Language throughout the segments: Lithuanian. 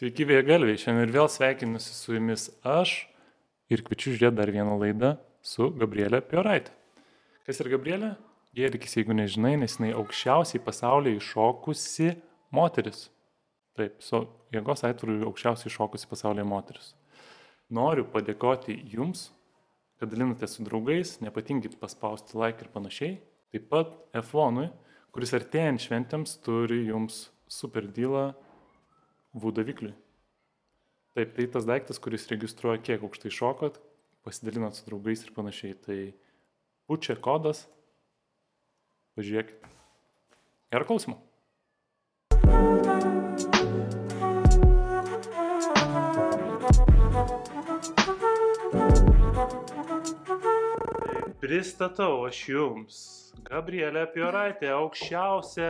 Sveiki, vėgalviai. Šiandien ir vėl sveikinusi su jumis aš ir kviečiu žiūrėti dar vieną laidą su Gabrielė Pioraitė. Kas yra Gabrielė? Gėrikis, jeigu nežinai, nes jinai aukščiausiai pasaulyje iššokusi moteris. Taip, su jėgos aitvaru aukščiausiai iššokusi pasaulyje moteris. Noriu padėkoti jums, kad dalinate su draugais, nepatingit paspausti like ir panašiai. Taip pat F1, kuris artėjant šventėms turi jums super dylą Vudavikliui. Taip, tai tas daiktas, kuris registruoja, kiek aukštai šokot, pasidalinat su draugais ir panašiai. Tai pučia kodas, pažiūrėkit. Gerą klausimą. Pristatau aš jums Gabrielė Pioraitė, aukščiausio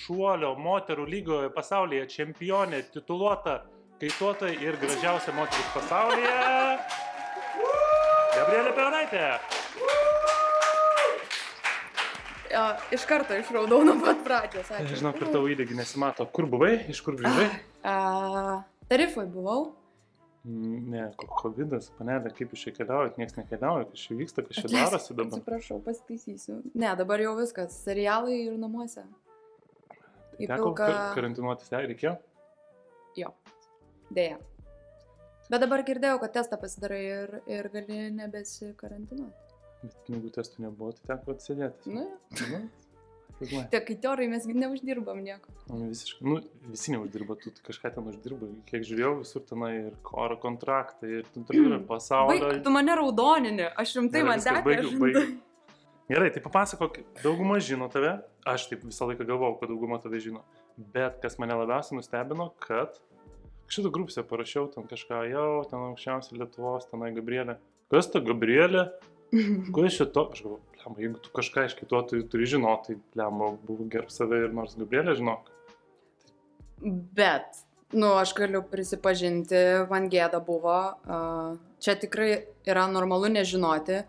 šuolio moterų lygoje pasaulyje čempionė, tituluota, kaituota ir gražiausia moteris pasaulyje. Gabrielė Pioraitė. Jo, iš karto išraudau nuo pat pradžios. Ačiū. Žinau, kur tavo įdėgi nesimato. Kur buvai, iš kur grįžai? A, tarifai buvau. Ne, covidas, panelė, kaip iš čia keliaujat, niekas nekeliauja, kas čia vyksta, kas čia darosi dabar. Atsiprašau, pasitaisysiu. Ne, dabar jau viskas. Serialai ir namuose. Į Teko pilką. ka- karantinuotis, ne, reikėjo? Jo. Deja. Bet dabar girdėjau, kad testą pasidarai ir, ir gali nebesikarantinuoti. Bet pinigų testų nebuvo, tai teko atsėdėti. Nu, Nu, filmuoja. tie kaitiorai mes neuždirbam nieko. Nu, visiškai, nu, visi neuždirba, tu kažką ten uždirba, kiek žiūrėjau, visur tenai ir oro kontraktai, ir tu turi ir pasaulio. Baig, tu mane raudoninė, aš rimtai man teko. baigiu, baigiu. Gerai, tai papasakok, dauguma žino tave, aš taip visą laiką galvojau, kad dauguma tave žino, bet kas mane labiausiai nustebino, kad šitą grupsę parašiau ten kažką, jau, ten aukščiausia Lietuvos, tenai Gabrielė. Kas ta Gabrielė? Kas šito? Aš galvoju, lemba, jeigu tu kažką iš kito turi, turi žinoti, tai lemba, buvo gerb save ir nors Gabrielė žinok. Bet, nu, aš galiu prisipažinti, man gėda buvo. Čia tikrai yra normalu nežinoti,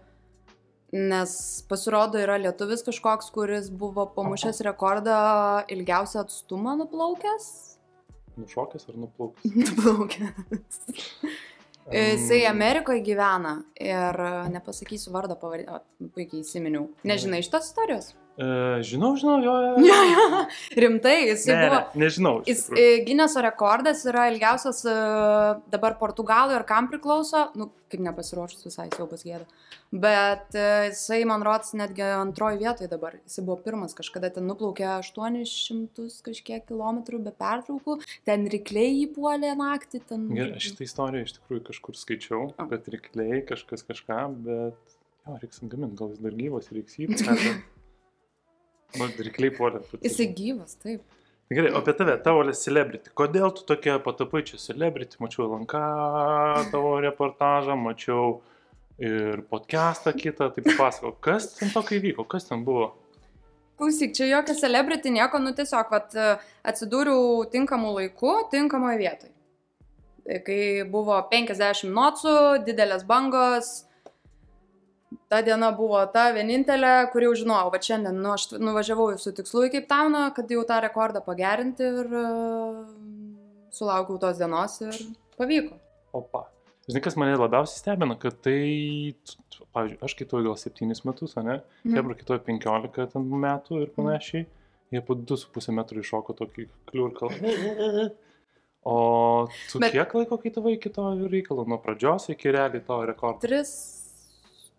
nes pasirodo yra lietuvis kažkoks, kuris buvo pamušęs rekordą ilgiausią atstumą nuplaukęs. Nušokęs ar nuplaukęs? Nuplaukęs. Jisai Mm, Amerikoje gyvena ir nepasakysiu vardą pavadį, o, puikiai įsiminiau. Nežinai šitos istorijos? E, žinau, žinau, jo, jo. Ja, ja. Rimtai, jisai Ne, buvo. ne, nežinau. Jis, e, Gineso rekordas yra ilgiausias e, dabar Portugalui ir kam priklauso, nu, kaip nepasiruošus visai siaubas gėda. Bet e, jisai, man rodos, netgi antroji vietoje dabar. Jisai buvo pirmas, kažkada ten nuplaukė 800 kažkiek kilometrų be pertraukų, ten rykliai įpuolė naktį, ten... Gerai, šitą istoriją iš tikrųjų kažkur skaičiau, O. kad reikliai kažkas kažką, bet jo, reiks gaminti, gal jis dar gyvas, reiks jį. Man reikliai puolė. Jisai gyvas, taip. Gerai, o apie tave, tavo celebrity. Kodėl tu tokia patapai čia celebrity? Mačiau LNK tavo reportažą, mačiau ir podcastą kitą, tai papasako, kas ten tokio įvyko, kas ten buvo? Klausyk, čia jokia celebrity nieko, nu tiesiog, vat, atsidūriau tinkamu laiku, tinkamoje vietoje. Kai buvo 50 nocų, didelės bangos, ta diena buvo ta vienintelė, kurį jau žinojau, va šiandien nu, aš nuvažiavau su tikslu į Cape Towną, kad jau tą rekordą pagerinti ir uh, sulaukiau tos dienos ir pavyko. Opa. Žinai, kas mane labiausiai stebina, kad tai, pavyzdžiui, aš kitoju gal 7 metus, ne? Mhm. Hebra kitoju 15 ten metų ir panašiai. Jie po 2,5 metrų iššoko tokį kliurką. O tu Bet... kiek laiko kaitavai iki to reikalo? Nuo pradžios iki realiai to rekordo? 3,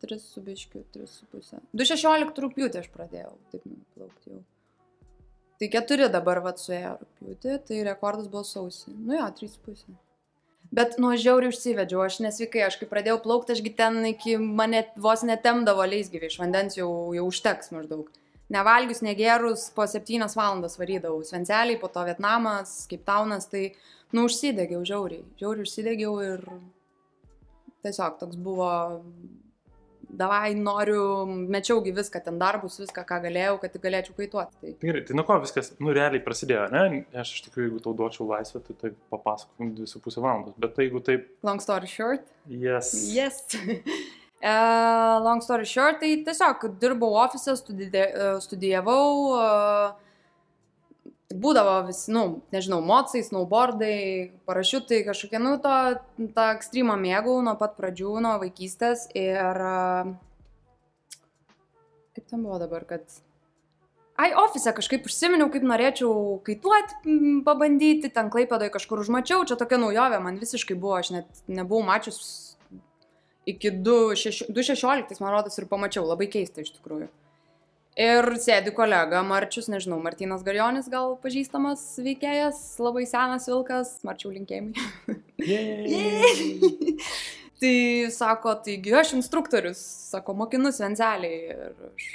3 su biškiu, 3 su pusė. 2,16 rūpjūtį aš pradėjau, taip plaukti jau. Tai 4 dabar vat suėjo rūpjūtį, tai rekordas buvo sausį. Nu jo, 3 su pusė. Bet nuo žiauriai užsivedžiau, aš nesveikai, aš kai pradėjau plaukti, ašgi ten iki mane vos netemdavo leisgyviai, iš vandens jau, jau užteks maždaug. Nevalgius, negerus, po 7 valandas varydavau. Svenceliai, po to Vietnamas, kaip Taunas, tai, nu, užsidegiau žiauriai. Žiauriai užsidegiau ir tiesiog toks buvo, davai noriu, mečiaugi viską, ten darbus, viską, ką galėjau, kad tik galėčiau kaituoti. Tai Gerai, tai nuo ko viskas, nu, realiai prasidėjo, ne? Aš iš tikrųjų, jeigu tau duočiau laisvę, tai tai papasakotum 2,5 valandos. Bet tai jeigu taip, long story short. yes. Yes. Uh, long story short, tai tiesiog dirbau ofise, uh, studijavau, uh, būdavo vis, nu, nežinau, mocai, snowboardai, parašiutai, kažkokie, nu, to, tą ekstremą mėgau nuo pat pradžių, nuo vaikystės ir a, kaip ten buvo dabar, kad Ai, ofise kažkaip užsiminiau, kaip norėčiau kaituoti, pabandyti, ten klaipėdoje kažkur užmačiau, čia tokia naujovė, man visiškai buvo, aš net nebuvau mačius iki 2016, man rodos, ir pamačiau, labai keista iš tikrųjų. Ir sėdi kolega Marčius, nežinau, Martinas Garjonis gal pažįstamas veikėjas, labai senas vilkas, Marčiau linkėjimai. tai sako, taigi aš instruktorius, sako, mokinu svenseliai. Ir aš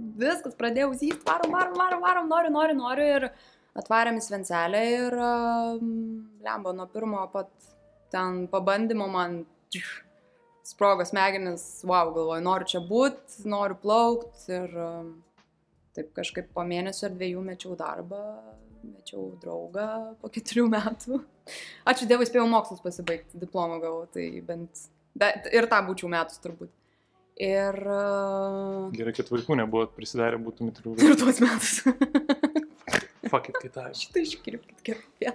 viskas, pradėjau zysti, varom, varom, varom, varom, noriu, noriu, noriu ir atvarėm į Svencelę ir um, lemba nuo pirmo pat ten pabandymo man tš, sprogo smegenis, wow, galvoju, noriu čia būti, noriu plaukti ir um, taip kažkaip po mėnesio ar dviejų mečiau darbą, mečiau draugą po keturių metų. Ačiū Dievui, spėjau mokslus pasibaigti, diplomą gavau, tai bent, bet ir tą būčiau metus turbūt. Ir... Uh, Gerai, kad vaikų nebuvo prisidarę, būtumėt ir ir tuos metus. Fakit kitą. Šitą iškirpkit gerai.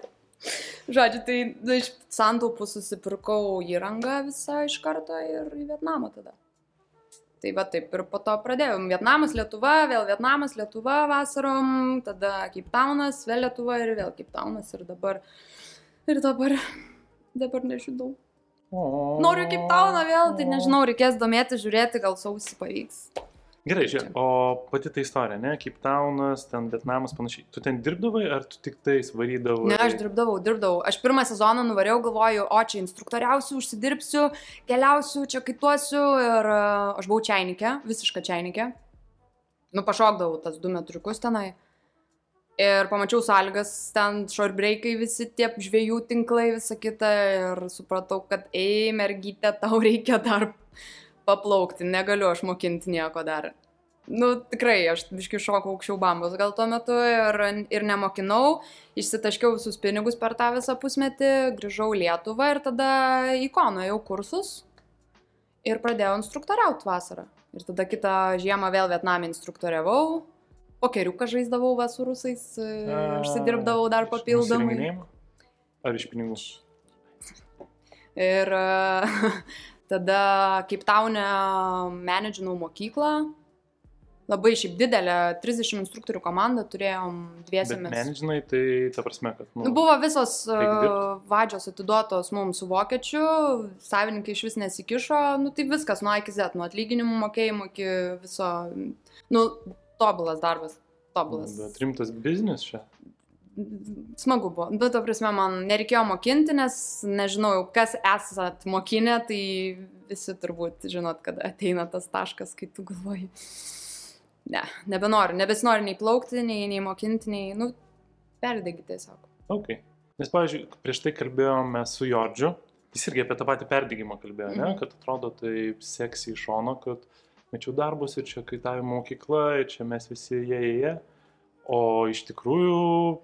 Žodžiu, tai nu, iš santaupų susipirkau įrangą visą iš karto ir į Vietnamą tada. Tai va taip ir po to pradėjom. Vietnamas, Lietuva, vėl Vietnamas, Lietuva vasarom, tada Townas, vėl Lietuva ir vėl Townas ir dabar, ir dabar, dabar nežinau. Noriu Towną vėl, tai nežinau, reikės domėti, žiūrėti, gal sausį pavyks. Gerai, žiūrėk, o pati ta istorija, ne, kaip Taunas, ten Vietnamas panašiai. Tu ten dirbdavai ar tu tik tais varydavai? Ne, aš dirbdavau, dirbdavau. Aš pirmą sezoną nuvariau, galvoju, o čia instruktoriausiu, užsidirbsiu, keliausiu, čia kaituosiu ir uh, aš buvau čiainikė, visiška čiainikė. Nu, pašokdavau tas du metriukus tenai. Ir pamačiau sąlygas, ten šorbreikai visi tie žvėjų tinklai, visa kita. Ir supratau, kad, ei, mergytė, tau reikia dar paplaukti, negaliu aš mokinti nieko dar. Nu, tikrai, aš biškai šokau aukščiau bambos gal tuo metu ir, ir nemokinau, išsitaškiau visus pinigus per tą visą pusmetį, grįžau Lietuvą ir tada į Kono jau kursus ir pradėjau instruktoriauti vasarą. Ir tada kitą žiemą vėl Vietnamį instruktoriavau, pokeriuką žaisdavau va su rusais, e, užsidirbdavau dar papildomai. Ar iš pinigų? Ir e, tada kaip taunė menedžinau mokyklą. Labai šiaip didelė, 30 instruktorių komanda turėjom dviesiamis. menedžinai, tai ta prasme, kad... Nu, buvo visos dirbt. vadžios atiduotos mums su vokiečiu, savininkai iš vis nesikišo, nu tai viskas nuo A iki Z, nuo atlyginimų mokėjimo iki viso, nu, tobulas darbas, tobulas. Bet rimtas biznis čia. Smagu buvo, bet to prasme man nereikėjo mokinti, nes nežinau, kas esat mokinę, tai visi turbūt žinot, kad ateina tas taškas, kai tu galvoji, ne, nebenoriu, nebesinoriu nei plaukti, nei, nei mokinti, nei, nu, perdegi tiesiog. Ok. Nes, pavyzdžiui, prieš tai kalbėjome su Jordžiu, jis irgi apie tą patį perdygimą kalbėjo, ne? Mhm. kad atrodo taip seksi iš šono, kad mečiau darbus ir čia kaitavimo mokykla, ir čia mes visi jie, jie, jie. O iš tikrųjų,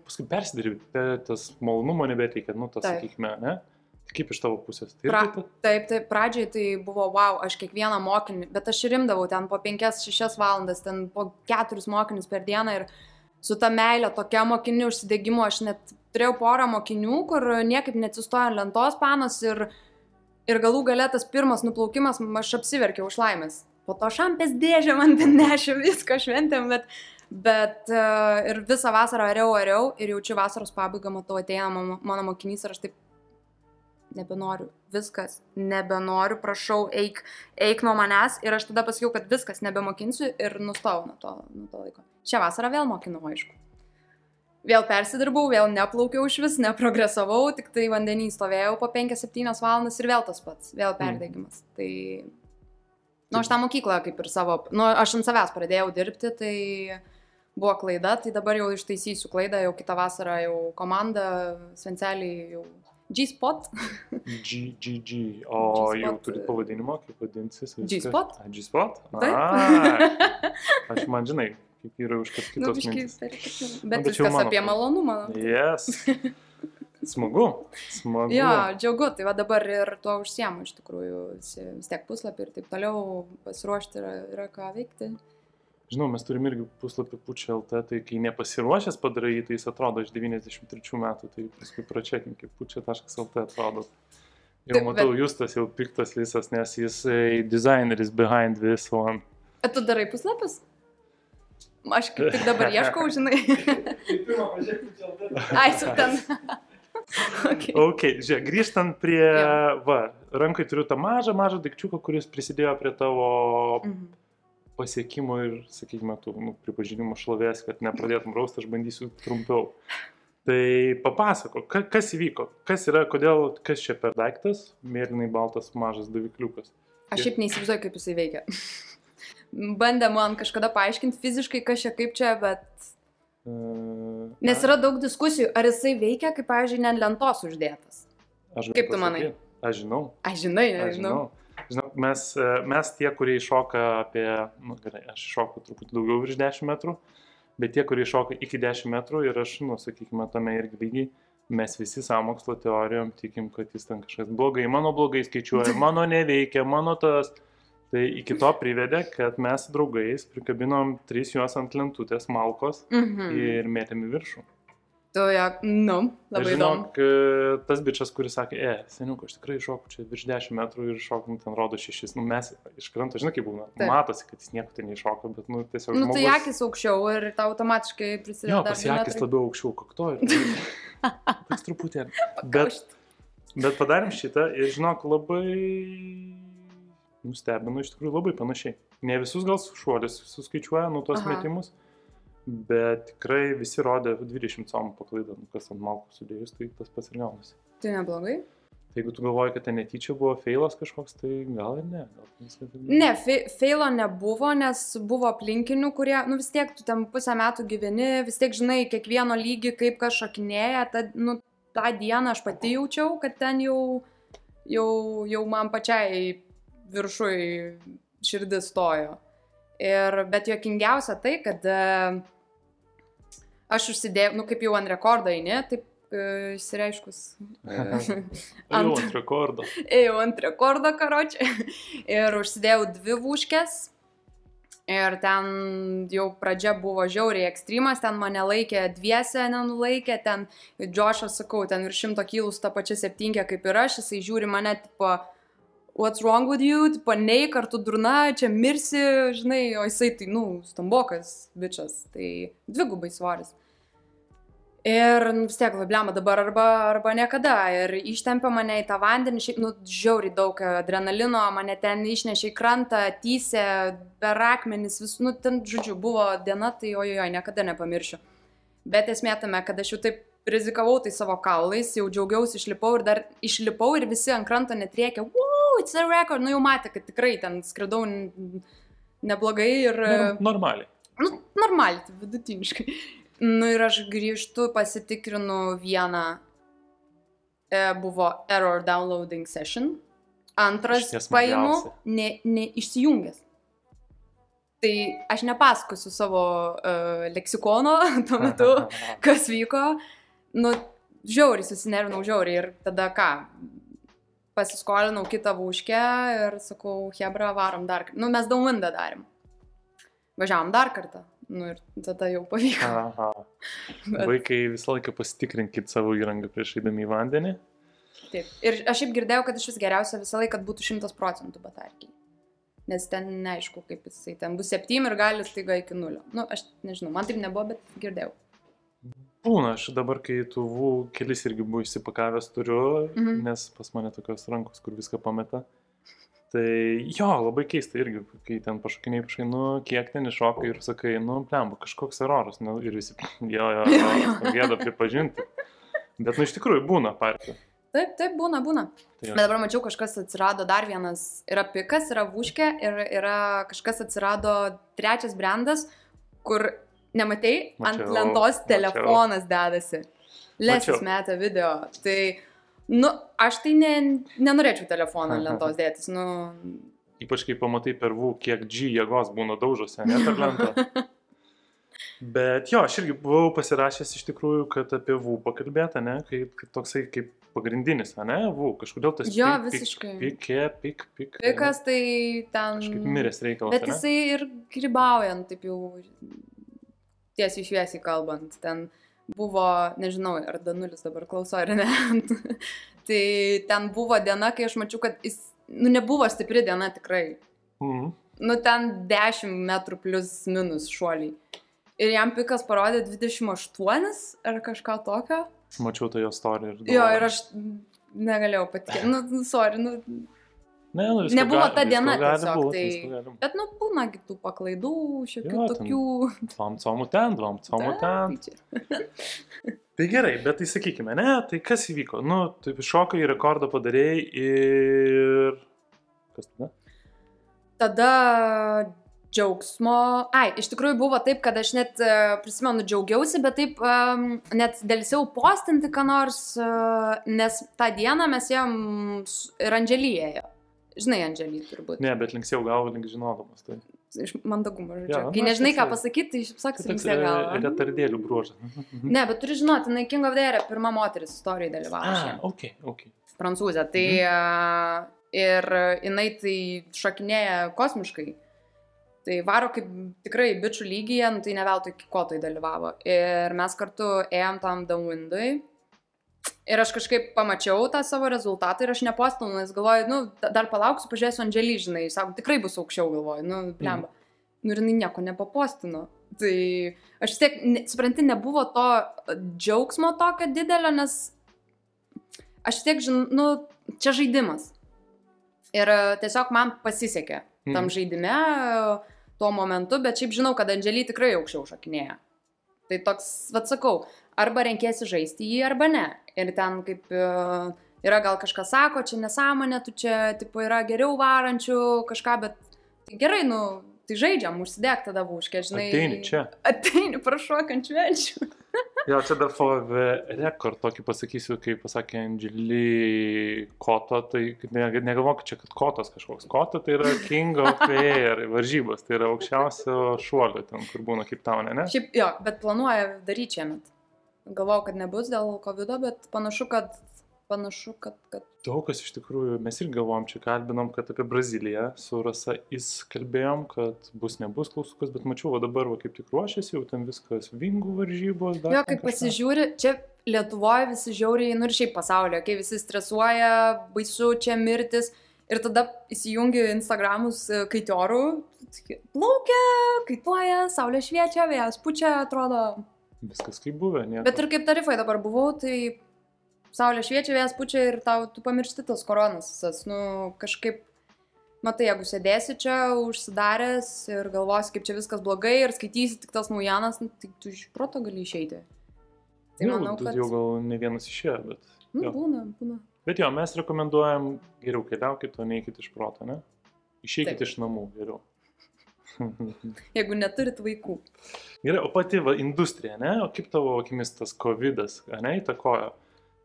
paskui persidirbi, tas malonumo nebeteikia, nu, tas, Taip. sakykime, ne? Tai Kaip iš tavo pusės? Tai Pra, taip, taip, pradžiai tai buvo, wow, aš kiekvieną mokinį, bet aš rimdavau ten po 5-6 valandas, ten po 4 mokinius per dieną ir su ta meilė, tokia mokinių užsidėgymu, aš net turėjau porą mokinių, kur niekaip neatsistojo ant lentos panos ir, ir galų galę tas pirmas nuplaukimas, aš apsiverkiau iš laimės. Po to šampės dėžė man ten nešė viską šventėm, bet, bet uh, ir visą vasarą ariau, ariau ir jaučiu vasaros pabaigą, matau, ateina mano, mano mokinys ir aš taip nebenoriu, viskas, nebenoriu, prašau, eik, eik nuo manęs. Ir aš tada pasakiau, kad viskas, nebemokinsiu ir nustojau nuo to, nuo to laiko. Šią vasarą vėl mokinau, aišku. Vėl persidirbau, vėl neplaukiau iš vis, neprogresavau, tik tai vandenį stovėjau po 5-7 valandas ir vėl tas pats, vėl perdegimas. Tai, nu, aš tą mokyklą kaip ir savo, nu, aš ant savęs pradėjau dirbti, tai buvo klaida, tai dabar jau ištaisysiu klaidą, jau kitą vasarą jau komanda, Svencelį jau G-Spot. GGG. O jau turi e, pavadinimą, kaip vadinsis? G-spot. G-spot? Aš man žinai, kaip yra už Nu, kitos biškai mintis. Nu, Bet jau viskas mano apie malonumą. Yes. Smagu. Smagu. Jo, džiaugu, tai va dabar ir tuo užsiemu iš tikrųjų, vis tiek puslapį ir taip toliau pasiruošti yra, yra ką veikti. Žinau, mes turim irgi puslapį pučia LT, tai kai nepasiruošęs padarai, tai jis atrodo iš 93 metų, tai paskui pračekink, kaip pučia.lt atrodo. Jau Taip, matau, bet- justas jau piktas visas, nes jis dizaineris behind this one. O tu darai puslapius? Aš kaip tik dabar ieškau, žinai. Ai, su ten. okay. Ok, žiūrėk, grįžtant prie, Jo. va, rankai turiu tą mažą, mažą daikčiuką, kuris prisidėjo prie tavo Mhm. Pasiekimų ir, sakykime, tų nu, pripažinimo šlovės, kad nepradėtum rausti, aš bandysiu trumpiau. Tai papasako, ka, kas įvyko, kas yra, kodėl, kas čia per daiktas, mėlynai baltas mažas davikliukas. Aš šiaip neįsivaizduoju, kaip jisai veikia. Bandė man kažkada paaiškinti fiziškai, kas čia kaip čia, bet... Uh, Nes yra daug diskusijų, ar jisai veikia, kaip, pavyzdžiui, ne ant lentos uždėtas. aš kaip tu manai? pasakyt, Aš žinau. Aš žinai, Aš nežinau. žinau. Žinau, mes, e, mes tie, kurie iššoka apie, nu, gerai, aš šoku truputį daugiau virš 10 metrų, bet tie, kurie iššoka iki 10 metrų ir aš, nu, sakykime, tame irgi lygiai, mes visi sąmokslo teorijom tikim, kad jis ten kažkas blogai, mano blogai skaičiuoja, mano neveikia, mano tas. Tai iki to privedė, kad mes draugais prikabinom tris juos ant lentutės malkos Mhm. ir mėtėm į viršų. Tu, jo, nu, labai įdomu. žinok, e, tas bičias, kuris sakė, e, seniuk, aš tikrai šoku čia virš 10 metrų ir šoku, nu, ten rodo 6, nu mes iš kranto, žinai, kaip būna, Taip. matosi, kad jis nieko ten neiššoka, bet, nu, tiesiog Nu, tai žmogus... akis aukščiau ir tau automatiškai prisideda Jo, pas akis labiau aukščiau kakto ir... Toks truputį. Bet, bet padarėm šitą ir, žinok, labai nustebino iš tikrųjų labai panašiai. Ne visus gal šuolis suskaičiuoja, nu, tos Aha. metimus. Bet tikrai visi rodė 20 somų paklaidą, nu, kas ant malkų sudėjus, tai tas pats ir gaunasi. Tai neblogai. Tai jeigu tu galvoji, kad ten netyčia buvo feilas kažkoks, tai gal ir ne. Gal viskas ir Ne, fe- feilo nebuvo, nes buvo aplinkinių, kurie, nu vis tiek tu ten pusę metų gyveni, vis tiek žinai kiekvieno lygį, kaip kas šokinėja, tad, nu, tą dieną aš pati jaučiau, kad ten jau, jau, jau man pačiai viršui širdis stojo. Ir, bet juokingiausia tai, kad e, aš užsidėjau, nu kaip jau ant rekordo eini, taip e, išsireiškus. Ant- ant rekordo. ėjau ant rekordo karočią ir užsidėjau dvi vūškės. Ir ten jau pradžia buvo žiauriai ekstremas, ten mane laikė dviese, nenulaikė, ten Džošas, sakau, ten virš šimto kilus tą pačią septynkę kaip ir aš, jisai žiūri mane, tipo, what's wrong with you, tipo, nei kartu durna, čia mirsi, žinai, o jisai tai, nu, stambokas, bičias, tai dvigubai svoris. Ir nu, vis tiek, blema dabar arba, arba niekada. Ir ištempė mane į tą vandenį, šiaip, nu, žiauriai daug adrenalino, mane ten išnešė į krantą, tysė, per akmenis, vis, nu, ten, žodžiu, buvo diena, tai ojojo, niekada nepamiršiu. Bet esmė tame, kad aš jau taip rizikavau tai savo kaulais, jau džiaugiausi, išlipau ir dar išlipau ir visi ant kranto netriekė, wow, it's a record, nu jau matė, kad tikrai ten skridau neblogai ir... Nor- Normaliai. Nu, normaliai, tai vidutiniškai. Nu ir aš grįžtu, pasitikrinu vieną, e, buvo error downloading session, antras paimu, smagiausi. ne, neišsijungęs. Tai aš nepasakosiu savo uh, leksikono tuo metu, kas vyko. Nu, žiauriai susinervinau, žiauriai. Ir tada ką? Pasiskolinau kitą vūškę ir sakau, Hebra, varom dar kartą. Nu, mes daundą darėm. Važiavam dar kartą. Nu ir tada jau pavyko. Aha. Bet- Vaikai visą laiką pasitikrinkit savo įrangą prieš eidami į vandenį. Taip. Ir aš šiaip girdėjau, kad iš vis geriausia visą laiką, būtų 100 procentų batarkiai. Nes ten neaišku, kaip jisai ten bus 7 ir gali staiga iki 0. Nu, aš nežinau, man taip nebuvo, bet girdėjau. Būna, aš dabar, kai tuvų kelis irgi buvau išsipakavęs turiu, Mhm. nes pas mane tokios rankos, kur viską pameta. Tai jo, labai keista irgi, kai ten pašokiniai paškai, nu, kiek ten iššokai ir sakai, nu, plemba, kažkoks eroras, nu, ir visi, jo, jo, Jo, gėda pripažinti. Bet, nu, iš tikrųjų, būna partija. Taip, taip, būna, būna. Tai. Bet dabar mačiau, kažkas atsirado dar vienas. Yra pikas, yra vuškė ir yra kažkas atsirado trečias brandas, kur nematei, ant Mačiau, lentos mačiau. telefonas dedasi. Lesis Mačiau. metą video. Tai, nu, aš tai ne, nenorėčiau telefoną ant lentos dėtis. Nu, Ypač kai pamatai per vų, kiek G jėgos būna daužose, ne per lentą. Bet jo, aš irgi buvau pasirašęs iš tikrųjų, kad apie VU pakalbėta, ne, kaip, kaip toksai kaip pagrindinis, ne, VU, kažkodėl tas Jo, pik- visiškai. Pikė, pik, pik. Pikas tai ten... Kažkaip miręs reikalas. Bet jisai ir grybaujant, taip jau tiesiai šviesiai kalbant, ten buvo, nežinau, ar Danulis dabar klauso ar ne. tai ten buvo diena, kai aš mačiau, kad jis, nu, nebuvo stipri diena tikrai. Mhm. Nu, ten 10 metrų plus minus šuoliai. Ir jam pikas parodė 28 ar kažką tokio. Mačiau tą jo istoriją. Ir Jo, galvoju, ir aš negalėjau patikėti. Nu, nu, sorry, nu, Ne, nu, nebuvo gali- ta diena tiesiog, būt, tai- bet, nu, būna kitų paklaidų, šiokių Jo, tokių. Dvam comų ten, dvam comų ten. Tai. Tai gerai, bet tai sakykime, ne, tai kas įvyko? Nu, taip iššokai, rekordą padarėjai ir... Kas tada? Tada džiaugsmo. Ai, iš tikrųjų buvo taip, kad aš net e, prisimenu džiaugiausi, bet taip um, net dėlsiau postinti, ką nors, uh, nes tą dieną mes ėjom ir Andželyje. Žinai, Andželį turbūt. Ne, bet linksėjau galvą link žinodamas. Tai, Iš mandagumo, žodžiu. Jo, Ja, nu, Kai aš nežinai, ką pasakyti, tai tai išsakai toks linksė galvą. retardėlių bruožas. Ne, bet turi žinoti, jinai King of the Air pirma moteris istorijoje dalyvavo. A, šiemet. ok, ok. prancūzė. Tai mhm. ir jinai tai šokinėja kosmiškai. Tai varo kaip tikrai bičių lygyje, nu, tai ne veltui ko tai dalyvavo. Ir mes kartu ėjom tam downwindui. Ir aš kažkaip pamačiau tą savo rezultatą ir aš nepostinau, nes galvoju, nu, da- dar palauksiu, pažiūrėsiu Andželį, žinai, sako, tikrai bus aukščiau, galvoju, nu, blemba. Mm. Nu ir jinai nieko nepapostino. Tai aš vis tiek, ne, supranti, nebuvo to džiaugsmo tokio didelio, nes aš tiek žinau, nu, čia žaidimas. Ir e, tiesiog man pasisekė Mm. tam žaidime e, tuo momentu, bet šiaip žinau, kad Andželį tikrai aukščiau šokinėja. Tai toks, vad sakau, arba renkėsi žaisti jį, arba ne. Ir ten kaip e, yra gal kažkas sako, čia nesąmonė, tu čia, tipo, yra geriau varančių kažką, bet tai gerai, nu, tai žaidžiam, užsidėk tada būškė, žinai. Ateini čia. Ateini, prašau, švenčių. Jo, čia dar for the record tokį pasakysiu, kai pasakė Angelį Koto, tai ne, negalvok čia, kad Kotas kažkoks. Kota tai yra King of Air varžybos, tai yra aukščiausio šuolio ten, kur būna kaip taunė, ne? Šiaip jo, bet planuoja daryti šiemet. Galvau, kad nebus dėl COVID, bet panašu, kad, panašu, kad, kad Daug kas iš tikrųjų, mes irgi galvom, čia kalbinom, kad apie Braziliją su Rasa Is kalbėjom, kad bus, nebus klausukas, bet mačiau, va dabar va kaip tik ruošiasi, jau ten viskas vingų varžybos. Jo, ten kai kažką. pasižiūri, čia Lietuvoje visi žiauriai, nu ir šiaip pasaulyje, kai visi stresuoja, baisu čia mirtis ir tada įsijungi Instagramus e, kaitiorų, plaukia, kaituoja, saulė šviečia, vėjas pučia, atrodo. Viskas kaip buvę, ne? Bet ir kaip tarifai dabar buvau, tai saulė šviečia, vėjas pučia ir tau tu pamiršti tas koronas. visas. Nu, kažkaip, matai, jeigu sėdėsi čia užsidaręs ir galvosi, kaip čia viskas blogai ir skaitysi tik tas naujienas, nu, tai tu iš proto gali išeiti. Tai jau, manau, kad... jau gal ne vienas išėjo, bet... Nu, jo. būna, būna. Bet jo, mes rekomenduojam geriau keliaukit, o neikit iš proto, ne? Išeikit Taip. iš namų geriau. Jeigu neturit vaikų. Gerai, o pati va, industrija, ne? O kaip tavo akimis tas COVID, ne, įtakojo?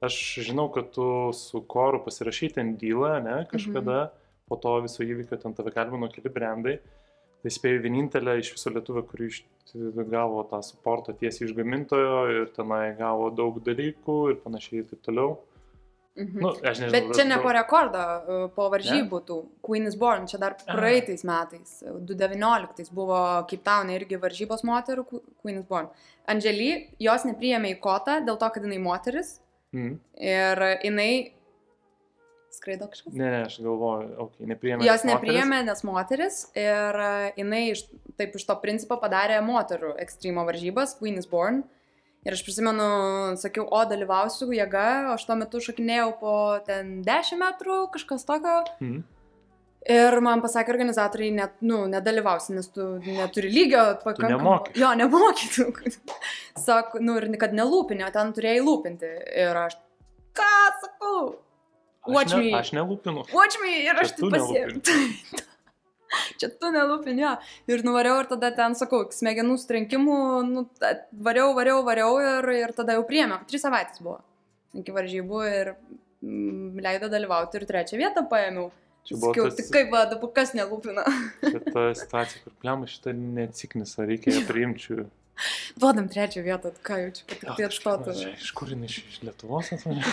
Aš žinau, kad tu su koru pasirašai ten dylą, ne, kažkada, mhm. po to viso įvykio ten tave kalbino keli brandai. Tai spėjau vienintelę iš viso lietuvio, kuri iš, gavo tą suportą tiesiai iš gamintojo ir tenai gavo daug dalykų ir panašiai ir taip toliau. Mhm. Nu, nežinau. Bet čia ne daug- po rekordo, e, po varžybų tų. Queen is Born, čia dar praeitais metais, 2019 buvo Cape Town irgi varžybos moterų Qu- Queen is Born. Andželį, jos nepriėmė į kotą dėl to, kad jinai moteris Mm. ir jinai skraido kažkas. Ne, ne, aš galvoju, okay, nepriėmė. Jos nepriėmė, nes moteris ir e, jinai iš, taip iš to principo padarė moterų ekstremo varžybas, Queen is Born. Ir aš prisimenu, sakiau, o dalyvausiu jėga, aš tuo metu šokinėjau po ten 10 metrų, kažkas tokio. Mm. Ir man pasakė organizatoriai, net, nu, nedalyvausi, nes tu neturi lygio pakankamai. nemoki. Jo, nemokytų. Sako, nu ir kad nelūpinė, o ten turėjai lūpinti. Ir aš, ką sakau? Watch aš ne, me. Aš nelūpinu. Watch me ir aš tu pasiėmiau. Čia tu nelūpin, jo. Ir nuvariau ir tada ten, sakau, smegenų strenkimų, nu, variau, variau, variau ir, ir tada jau priėmėm. Tris savaitės buvo iki varžybų ir mm, leido dalyvauti ir trečią vietą paėmiau. Sakiau, tas- tik kaip, va, dabar kas nelūpina. Čia ta situacija, kur pliam šitą neatsiknis, ar reikia ją priimti. Duodam trečią vietą, ką jau čia, tai atstotų. Iš kur jinai iš, iš Lietuvos atvažiavo?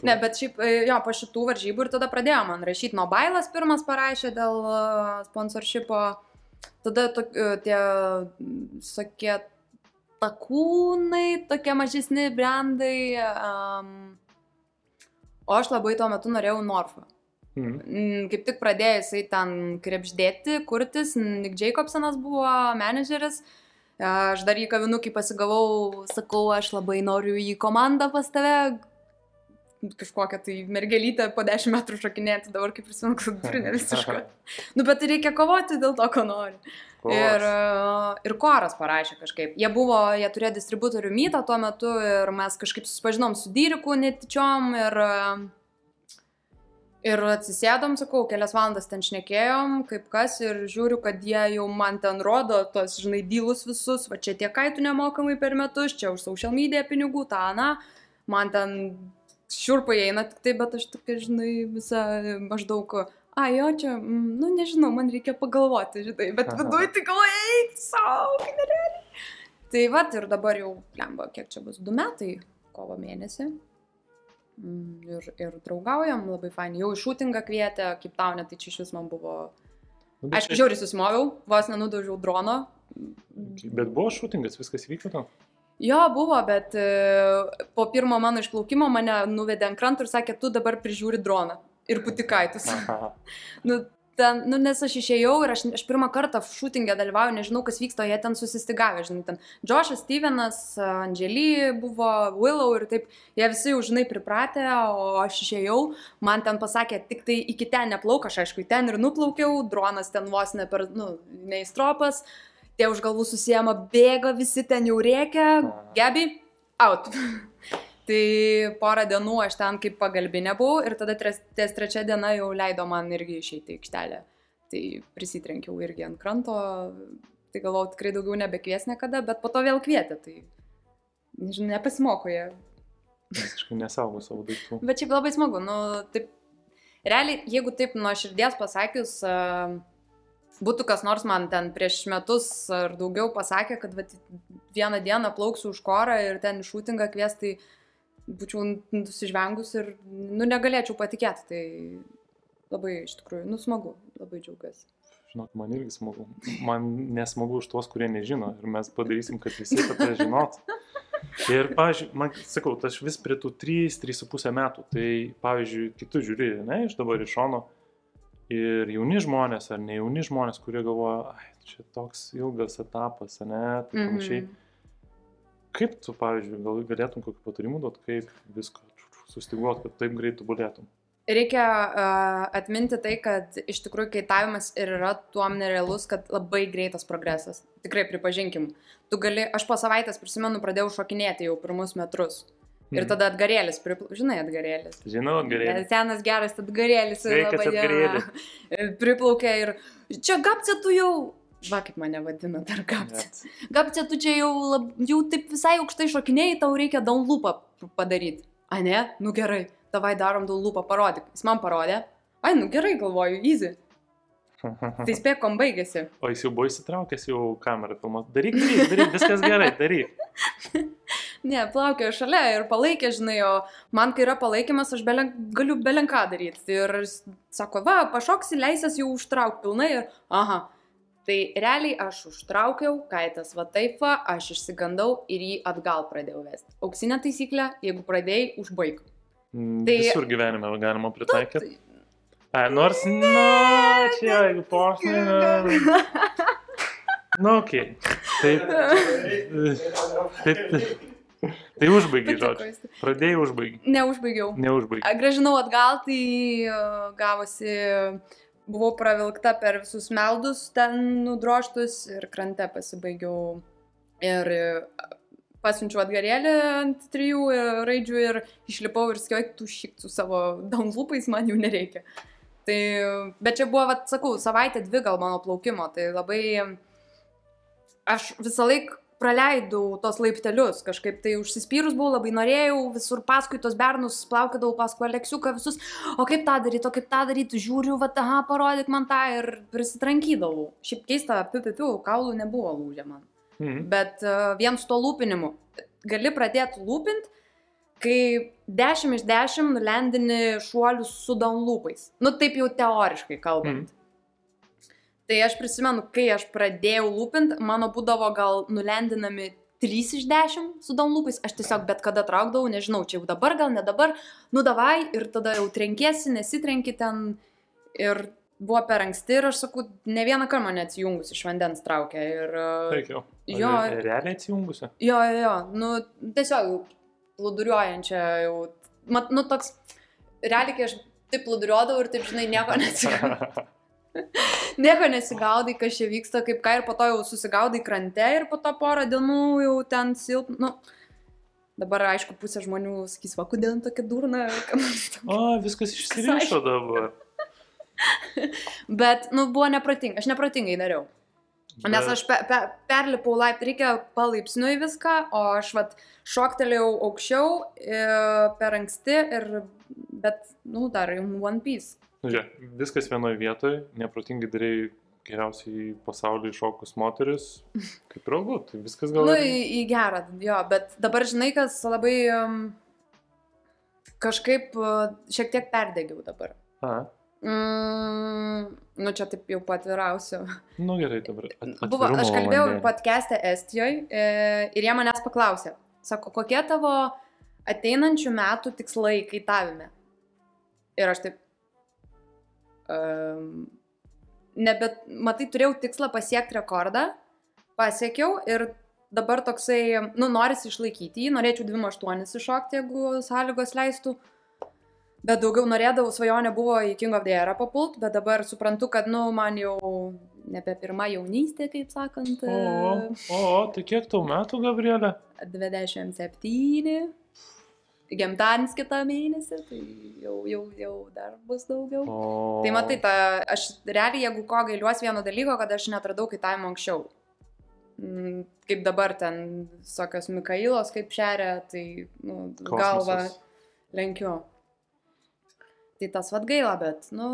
Ne, bet šiaip, e, jo, po šitų varžybų ir tada pradėjo man rašyti. Nobailas pirmas parašė dėl e, sponsorshipo. Tada to, e, tie, sakie, takūnai, tokie mažesni brandai. Um, o aš labai tuo metu norėjau Norfą. Mhm. Mm, Kaip tik pradėjo jisai ten krepždėti, kurtis, Nick Jacobsonas buvo menedžeris. Aš dar į kavinukį pasigavau, sakau, aš labai noriu į komandą pas tave. Kažkokią tai mergelytę po 10 metrų šokinėti, dabar kaip prisimenu, kad turi ne visiškai. Nu, bet reikia kovoti dėl to, ko nori. Ir, e, ir koras parašė kažkaip. Jie buvo, jie turėjo distributorių mytą tuo metu ir mes kažkaip susipažinom su Dyriku netyčiom ir, e, ir atsisėdom, sakau, kelias valandas ten šnekėjom, kaip kas ir žiūriu, kad jie jau man ten rodo tos, žinai, dylus visus, va čia tie kaitų nemokamai per metus, čia už social media pinigų, tą, na, man ten šiurpai eina tik tai, bet aš tokia, žinai, visą maždaug a, jo, čia, mm, nu nežinau, man reikia pagalvoti, žinai, bet viduje tik eik savo, nerealiai. Tai va, ir dabar jau, lemba, kiek čia bus, du metai, kovo mėnesį. Mm, Ir, ir draugaujam labai fainai. Jau į šūtingą kvietė, kaip tau net, tai čia iš vis man buvo... Nu, Aišku, čia- žiauriai susimoviau, vos nenudaužiau drono. Bet buvo šūtingas, viskas vyko to. Jo, buvo, bet e, po pirmo mano išplaukimo mane nuvedė ant kranto ir sakė, tu dabar prižiūri droną ir putikaitus. Nu, ten, nu, nes aš išėjau ir aš, aš pirmą kartą šūtingę dalyvauju, nežinau, kas vyksta, jie ten susistigavę, žinai, ten Džošas, Stevenas, Angely buvo, Willow ir taip, jie visi jau, žinai, pripratę, o aš išėjau, man ten pasakė, tik tai iki ten neplauk, aš aišku, ten ir nuplaukiau, dronas ten vos ne per, nu, neįstropas, tie už galvų susijama, bėga, visi ten jau rėkia, gebi, out. Tai porą dienų aš ten kaip pagalbinė buvau ir tada tres- ties trečia diena jau leido man irgi išeiti į aikštelę. Tai prisitrenkiau irgi ant kranto, tai galvojau tikrai daugiau nebekvies niekada, bet po to vėl kvietė, tai nežinau, nepasimoko jie. Visiškai nesaugo savo daiktų. Bet šiaip labai smagu, nu, taip, realiai, jeigu taip nuo širdies pasakius, a, būtų kas nors man ten prieš metus ar daugiau pasakė, kad vat, vieną dieną plauksiu už korą ir ten šūtingą kviesti, tai būčiau nusižvengus ir, nu, negalėčiau patikėti, tai labai iš tikrųjų, nu, smagu, labai džiaugiuosi. Žinok, man irgi smagu. Man nesmagu už tuos, kurie nežino. Ir mes padarysim, kad visi apie tai žinotų. Ir, pavyzdžiui, man, sakau, aš vis prie tų 3-3,5 metų. Tai, pavyzdžiui, kitus žiūri, ne, iš dabar iš šono. Ir jauni žmonės, ar ne jauni žmonės, kurie galvoja, ai, čia toks ilgas etapas, ne, tai panašiai. Mhm. Kaip tu, pavyzdžiui, gal galėtum kokį patarimą duoti, kaip viską sustiguot, kad taip greit tobulėtum? Reikia uh, atminti tai, kad iš tikrųjų kaitavimas ir yra tuom nerealus, kad labai greitas progresas. Tikrai pripažinkim. Tu gali, aš po savaitės prisimenu, pradėjau šokinėti jau pirmus metrus. Ir Mhm. tada atgarėlis, pripl... žinai, atgarėlis. Žinau, gerai. Senas geras atgarėlis. Sveikas, diena. Priplaukė ir čia gapce tu jau. Va, kaip mane vadina dar gapce. Gapce tu čia jau, lab... jau taip visai aukštai šokinėjai, tau reikia downloopą padaryti. A ne? Nu gerai, tavai darom downloopą, parodyk. Jis man parodė. Ai, nu gerai, galvoju, easy. Tai spėk, kom baigėsi. O jis jau buvo įsitraukęs jau kamerą filmuoti. Daryk, daryk, daryk, viskas gerai, daryk. Ne, plaukė šalia ir palaikė, žinai, o man, kai yra palaikymas, aš belen, galiu belenką daryti. Ir sako, va, pašoksi, leisės jau užtrauk pilnai ir, aha. Tai realiai aš užtraukiau, kaitas va taip va, aš išsigandau ir jį atgal pradėjau vesti. Auksinė taisyklė, jeigu pradėjai, užbaig. Mm, Tai- Visur gyvenime galima pritaikyti. Tai- A, nors, na, čia, jeigu posmai. Na, okei. Taip. Taip. Tai užbaigai, Patiko žodžiu. Pradėjai, užbaigai. Neužbaigiau. Neužbaigai. A, Gražinau atgal, tai uh, gavosi, buvau pravilkta per visus meldus ten nudroštus ir krante pasibaigiau. Ir uh, pasiunčiau atgarėlį ant trijų e, raidžių ir išlipau ir sakiau, tu šik su savo downloopais, man jų nereikia. Tai, bet čia buvo, vat, sakau, savaitė dvi gal mano plaukimo, tai labai aš visą laiką praleidau tos laiptelius, kažkaip tai užsispyrus buvau, labai norėjau, visur paskui tos bernus plaukėdavau, paskui Aleksiuką visus, o kaip tą daryti, o kaip tą daryti, žiūriu, va, aha, parodyk man tą ir prisitrankydavau. Šiaip keista, piu, piu, piu, kaulų nebuvo lūžę man. Mhm. Bet uh, vien su to lūpinimu. Gali pradėti lūpint, kai 10 iš 10 nulendini šuolius su downloopais. Nu, taip jau teoriškai kalbant. Mhm. Tai aš prisimenu, kai aš pradėjau lūpint, mano būdavo gal nulendinami 3 iš 10 su downloopais, aš tiesiog bet kada traukdavau, nežinau, čia jau dabar, gal ne dabar, nu davai ir tada jau trenkiesi, nesitrenki ten ir buvo per anksti ir aš sakau, ne vieną kartą mane atsijungus iš vandens traukia ir... uh, Reikia. Jo. Realiai atsijungusi. Jo, jo, jo, nu tiesiog jau plūduriuojančia jau, mat, nu toks, realiai, kai aš taip plūduriuodavau ir taip, žinai, nieko nesigaudai. nieko nesigaudai, kas čia vyksta, kaip ką ir po to jau susigaudai krante ir po to porą dienų jau ten silp, nu. Dabar, aišku, pusė žmonių sakys, va, kodėl tokia durna. O, viskas išsirišo dabar. Bet, nu, buvo nepratinga, aš nepratingai dariau. Nes Bet- aš pe, pe, perlipau laiptą, reikia palaipsniui viską, o aš vat šoktelėjau aukščiau e, per anksti ir, bet, nu, dar One Piece. Nu, žiūrėk, viskas vienoje vietoje, neprotingai darai geriausiai pasaulyje šokus moteris, kaip ir algu, tai viskas gal... Nu, ir- į, į gerą, jo, bet dabar žinai, kas labai um, kažkaip uh, šiek tiek perdegiau dabar. A, Mm, nu, čia taip jau patvirausiu. nu gerai, dabar. at- Buvo, aš kalbėjau podcast'e Estijoje e, ir jie manęs paklausė, sako, kokie tavo ateinančių metų tikslai kaitavime? Ir aš taip, um, nebet, matai, turėjau tikslą pasiekti rekordą, pasiekiau ir dabar toksai, nu, norisi išlaikyti jį, norėčiau 2.8 iššokti, jeigu sąlygos leistų. Bet daugiau norėdavau, svajonė buvo į King of the Era papult, bet dabar suprantu, kad, nu, man jau nebe pirma jaunystė, kaip sakant. O, o, tai kiek tau metų, Gabrielė? 27. Gimtadienis kitą mėnesį, tai jau, jau, jau dar bus daugiau. O. Tai matai, ta, aš realiai, jeigu ko gailiuosi vieno dalyko, kad aš netradau kaitavimo anksčiau. Mm, Kaip dabar ten, tokios Mikailos kaip šeria, tai nu, galva lenkiu. Tai tas vad gaila, bet, nu,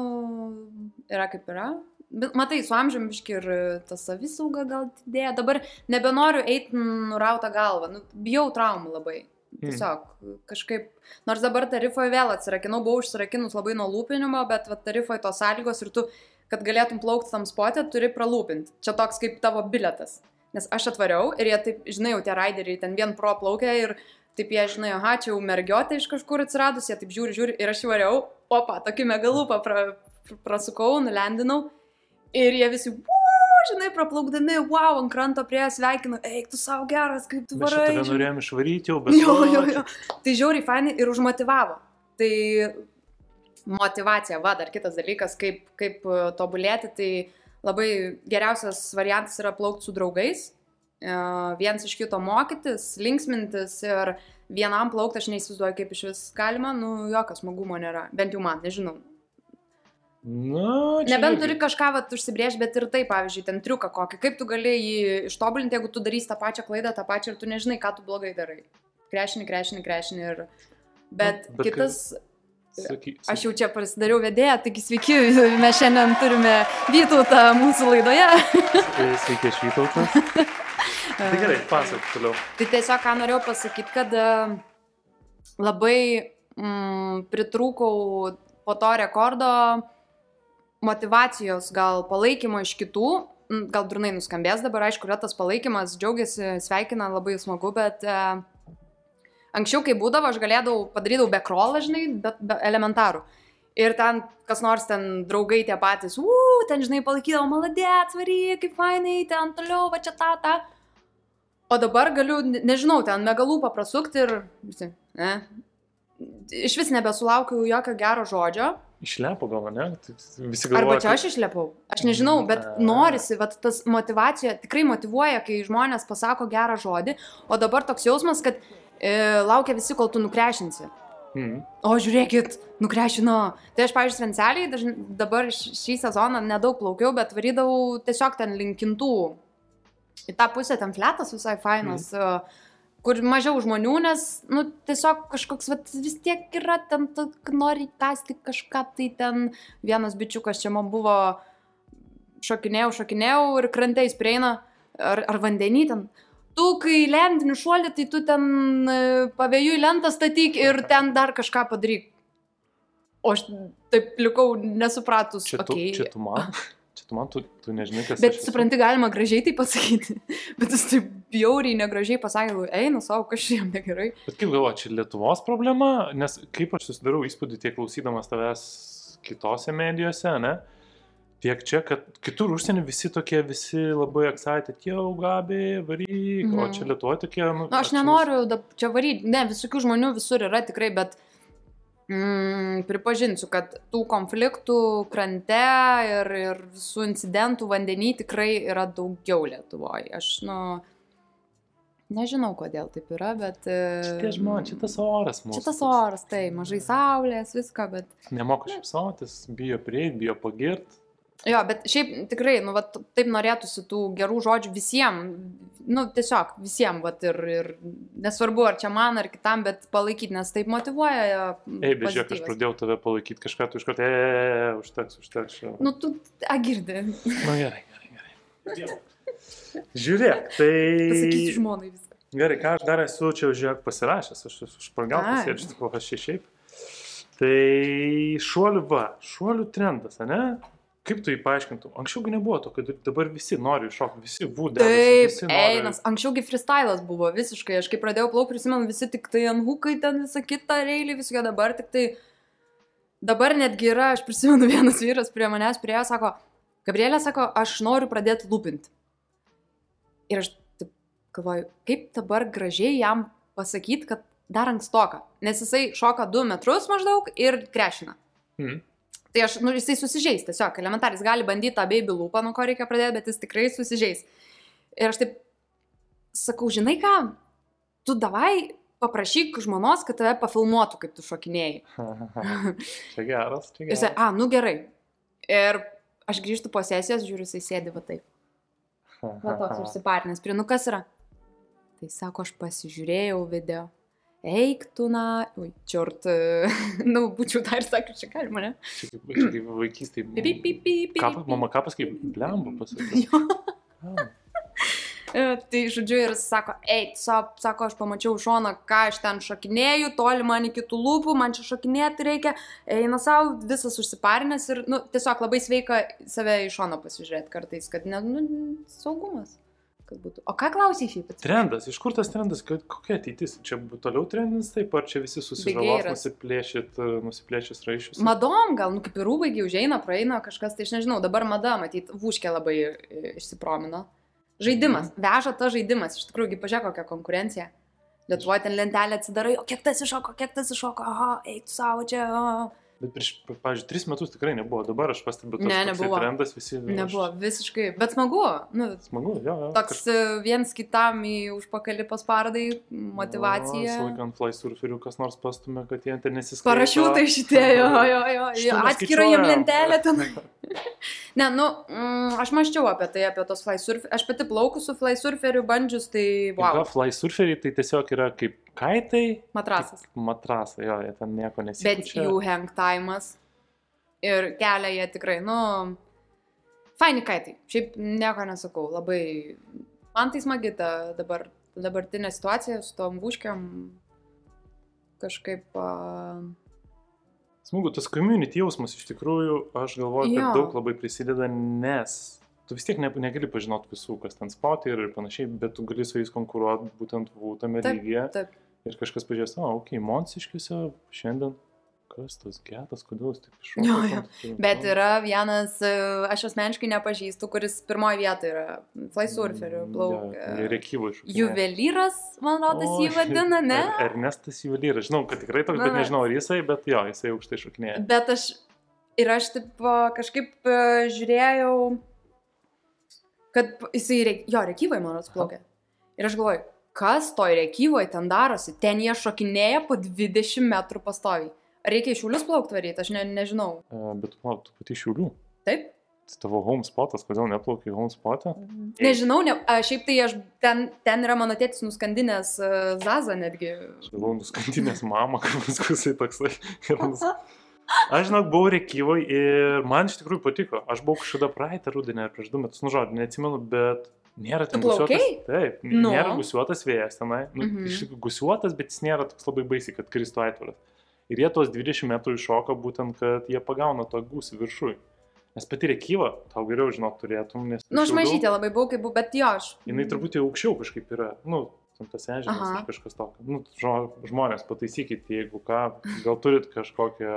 yra kaip yra. Bet matai, su amžiumi biški ir ta savisauga gal didėja. Dabar nebenoriu eiti nurautą galvą. Nu, bijau traumų labai. Tiesiog kažkaip, nors dabar tarifoje vėl atsirakinau, buvau užsirakinus labai nuo lūpinimo, bet va, tarifoje tos sąlygos ir tu, kad galėtum plaukti tam spotė, turi pralūpinti. Čia toks kaip tavo biletas. Nes aš atvariau ir jie taip, žinai, jau tie raideriai ten vien pro plaukia ir taip jie, žinai, aha, čia jau mergiotė iš kažkur atsiradus, jie taip žiūri, žiūri ir aš įvariau, opa, tokį megalupą pra, pr- prasukau, nulendinau ir jie visi, žinai, praplaukdami, wow, ant kranto prie sveikinu, eik tu savo geras, kaip tu Mes varai. žinai. norėjom išvaryti jau, bet... Jo, o, jo, jo. Tai žiauriai fainai ir užmotivavo. Tai motivacija, va, dar kitas dalykas, kaip, kaip e, tobulėti, tai labai geriausias variantas yra plaukti su draugais, e, viens iš kito mokytis, linksmintis ir vienam plaukti aš neįsivaizduoju, kaip iš vis galima, nu, jokio smagumo nėra, bent jau man, nežinau. Na, čia Nebent turi kažką vat, užsibrėžti, bet ir tai, pavyzdžiui, ten triuką kokį, kaip tu gali jį ištobulinti, jeigu tu darysi tą pačią klaidą, tą pačią ir tu nežinai, ką tu blogai darai. Krešini, krešini, krešini ir... Bet, Nu, bet kitas, Saky, aš jau čia pasidariau vedėją, taigi sveiki, mes šiandien turime Vytautą mūsų laidoje. saky, Sveiki, aš Vytautas. Tai gerai, pasak toliau. Tai tiesiog ką norėjau pasakyti, kad e, labai mm, pritrūkau po to rekordo motivacijos, gal palaikymo iš kitų. Mm, Gal durnai nuskambės dabar, aišku, yra tas palaikymas, džiaugiasi, sveikina, labai smagu, bet e, anksčiau, kai būdavo, aš galėdavau padarydavau be krolą, žinai, bet be elementarų. Ir ten kas nors ten draugai tie patys, u, ten, žinai, palaikydavo, maladė, atvary, kaip fainai, ten toliau, va čia tą, tą. O dabar galiu, ne- nežinau, ten megalų paprasukti ir ne. Iš vis nebesulaukiu jokio gero žodžio. Išlepo gal, ne? Tai Visi Arba galvoja. čia aš išlepau. Aš nežinau, bet Ne. norisi, bet tas motivacija tikrai motivuoja, kai žmonės pasako gerą žodį, o dabar toks jausmas, kad e, laukia visi, kol tu nukrešinsi. Mm. O žiūrėkit, nukrešino. Tai aš, pavyzdžiui, svenceliai dažn- dabar šį sezoną nedaug plaukiau, bet varydavau tiesiog ten linkintų. Į tą pusę ten fletas visai fainas, mm. Kur mažiau žmonių, nes, nu, tiesiog kažkoks, vat, vis tiek yra ten, tu nori kasti kažką, tai ten vienas bičiukas čia man buvo, šokinėjau, šokinėjau ir krantais prieina. ar, ar vandenį ten. Tu, kai lendini šuolį, tai tu ten e, pavėjų lentą statyk ir ten dar kažką padaryk. O aš taip likau nesupratus. Čia tu, okay. čia tu man. Tu man, tu, tu nežinai, kas Bet supranti, galima gražiai tai pasakyti. Bet jis taip bjauriai negražiai pasakė, eina savo, kažkaip negerai. Bet kaip galvoji, čia Lietuvos problema, nes kaip aš susidarau įspūdį tiek klausydamas tavęs kitose medijose, ne? Tiek čia, kad kitur užsienį visi tokie, visi labai excited, jau gabi, varyk, mhm. o Mhm. čia Lietuvoje tokie, nu... Na, aš nenoriu čia varyti, ne, visokių žmonių visur yra tikrai, bet mm, pripažinsiu, kad tų konfliktų krante ir, ir visų incidentų vandenį tikrai yra daugiau Lietuvoje. Aš, nu, nežinau, kodėl taip yra, bet... Čia tie žmonės, čia tas oras mūsų. Šitas oras, tai mažai saulės, viską, bet... Nemoka šipsotis, bijo prieiti, bijo pagirt. Jo, bet šiaip tikrai, nu, vat, taip norėtųsi tų gerų žodžių visiems, nu, tiesiog visiems, vat, ir, ir nesvarbu, ar čia man, ar kitam, bet palaikyti, nes taip motivuoja. Ei, bet žiūrėk, aš pradėjau tave palaikyti kažką, tu iš karto, e, e, e, užteks, užteks. Nu, tu, a, girdi. Nu gerai, gerai, gerai. Žiūrėk, tai... Pasakysiu žmonai viską. Gerai, ką aš dar esu čia žiūrėk pasirašęs, aš esu špargaltas, Ai. sėdžiu, aš šiaip. Tai šuolių va, šuolių trendas, ne? Kaip tu jį paaiškintum? Anksčiau nebuvo to, kad dabar visi nori iššokti, visi būdė. Taip, einas. Anksčiaugi freestylas buvo visiškai. Aš kai pradėjau plaukti, prisimenu, visi tik tai ant hukai ten visą kitą reilį, visokie dabar tik tai. Dabar netgi yra, aš prisimenu, vienas vyras prie manęs priejo, sako, Gabrielė sako, aš noriu pradėti lūpinti. Ir aš taip galvoju, kaip dabar gražiai jam pasakyti, kad dar ankstoka. Nes jisai šoka 2 metrus maždaug ir krešina. Mm. Tai aš, nu, jisai susižeis, tiesiog elementaris gali bandyti tą baby lūpą, nuo ko reikia pradėti, bet jis tikrai susižeis. Ir aš taip sakau, žinai ką, tu davai paprašyk žmonos, kad tave pafilmuotų, kaip tu šokinėjai. čia geras, čia geras. jisai, a, nu gerai. Ir aš grįžtu po sesijos, žiūriu, jisai sėdi va taip. Va toks užsipartinęs. Prie, nu kas yra? Tai sako, aš pasižiūrėjau video. Eik tu na, ui, čiort, nu, būčiau dar sakęs, čia galima, ne? Čia kaip, čia kaip vaikystėje. Pi, pi, pi, pi, pi, Kapas, mama kapas kaip blemba pasakė. Ah. E, Tai žodžiu ir sako, eik, sa- sako, aš pamačiau iš šono, ką aš ten šokinėju, toli man iki tų lūpų, man čia šokinėti reikia, eina savo, visas užsiparinęs ir, nu, tiesiog labai sveika save iš šono pasižiūrėti kartais, kad, ne, nu, saugumas, kad būtų. O ką klausai šiaip? atsiprašau? Trendas, iš kur tas trendas, kokia ateitis? Čia toliau trendas taip, ar čia visi susižalos, nusiplėšit, nusiplėšit raiščius? Madom, gal, nu, kaip ir rūbai, užeina, praeina kažkas, tai aš nežinau, dabar mada, matyt, vuškė labai e, išsipromino. Žaidimas, veža ta žaidimas, iš tikrųjų, pažiūrėk kokią konkurenciją. Lietuvoje ten lentelę atsidarai, o kiek tas iššoko, kiek tas iššoko, aha, eik tu savo čia. Aha. Bet prieš, pavyzdžiui, tris metus tikrai nebuvo, dabar aš pastebiu, tas Ne, nebuvo. trendas visi. nu, Nebuvo, Aš, visiškai, bet smagu, nu, smagu, jo, jo. toks e, viens kitam į užpakalį paspardai, motivacija. Su laikant fly surferių kas nors pastumė, kad jie ten nesiskaito. Parašiutai šitie, jo, jo, jo, jo atskira jiem lentelė ten. Ne, nu, mm, aš maščiau apie tai, apie tos fly surf. Aš pati plauku su fly surferiu bandžius, tai Wow. wow, Fly surferiai tai tiesiog yra kaip kaitai. matrasas. Kaip Matrasai, jo, jie ten nieko Bet nesipučia. jų hang time'as ir kelia jie tikrai, nu, faini kaitai. Šiaip nieko nesakau, labai, man tai smagi ta dabar, dabartinė situacija su tom būškiam kažkaip... Uh, Smagu, tas community jausmas iš tikrųjų, aš galvoju, kad Jo. daug labai prisideda, nes tu vis tiek ne, negali pažinoti visų, kas ten spauti ir panašiai, bet tu gali su jais konkuruoti būtent tame lygyje. taip. Ir kažkas pažiūrės, o, okei, okay, Monsiškiuose šiandien, kas tas getas, kodėl jis taip iššoko. Jo, jo. tai- Bet yra vienas, e, aš asmeniškai nepažįstu, kuris pirmoje vietoje yra fly surferių, Mm, plaukia. jo, Rekyvo iš. Juvelyras, man rodos, jį vadina, ne? Er, Ernestas Juvelyras, žinau, kad tikrai toks, bet na. nežinau, ar jisai, bet jo, jisai aukštai šokinėja. Bet aš ir aš taip kažkaip a, žiūrėjau, kad jisai, jo, rekyvai man rodos plaukė. Ir aš galvoju, kas toj rekyvai ten darosi? Ten jie šokinėja po 20 metrų pastoviai. Reikia iš šiulius plaukti varyti, aš ne, nežinau. Uh, bet, palauk, tu pati šiulių. Taip? Tai tavo home spotas, kodėl neplaukai home spotą? Nežinau, ne, a, šiaip tai aš ten, ten yra mano tėtis nuskandinęs a, Zaza netgi. Aš galvoju, nuskandinės mamą, kad paskui jisai toksai. Aš žinok, buvau Rekyvoje ir man iš tikrųjų patiko. Aš buvau kažkada praeitą rudenį ar prieš du metus, nu žodžiu, neatsimenu, bet Nėra ten Tu gusuotas. Taip, Nu. nėra gusuotas vėjas tenai. Nu, Mhm. iš tikrųjų gusuotas, bet jis nėra toks labai baisiai, kad kristų aitvaras. Ir jie tuos 20 metrų iššoka būtent, kad jie pagauna tą gusį viršui. Nes patyrė kyvą, tau geriau žinot turėtum, nes... Nu, aš mažytė labai buvau, kai buvau, bet jo, aš. Jinai truputį aukščiau kažkaip yra, nu, tas ežeras ar kažkas tokio. Nu, žmonės, pataisykit, jeigu ką, gal turit kažkokią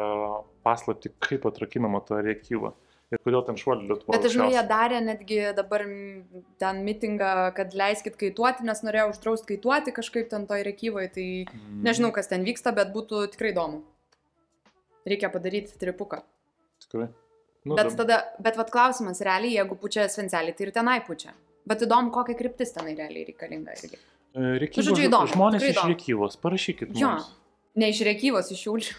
paslapti, kaip atrakinama ta rėkyva. Ir kodėl ten šuolių lietuva. Bet žinai, jie darė netgi dabar ten mitingą, kad leiskit kaituoti, nes norėjo uždrausti kaituoti kažkaip ten toj rekyvai, tai Mm. nežinau, kas ten vyksta, bet būtų tikrai įdomu. Reikia padaryti tripuką. Tikrai. Nu, Bet dab- tada, bet vad klausimas, realiai, jeigu pučia svencelį, tai ir tenai pučia. Bet įdomu, kokia kryptis tenai realiai reikalinga irgi. E, Rėkyvos, Nu, žodžiu, įdomu, žmonės iš įdomu. Rėkyvos, parašykit. Jo. mums. Ne iš rekyvos, iš šiaulių.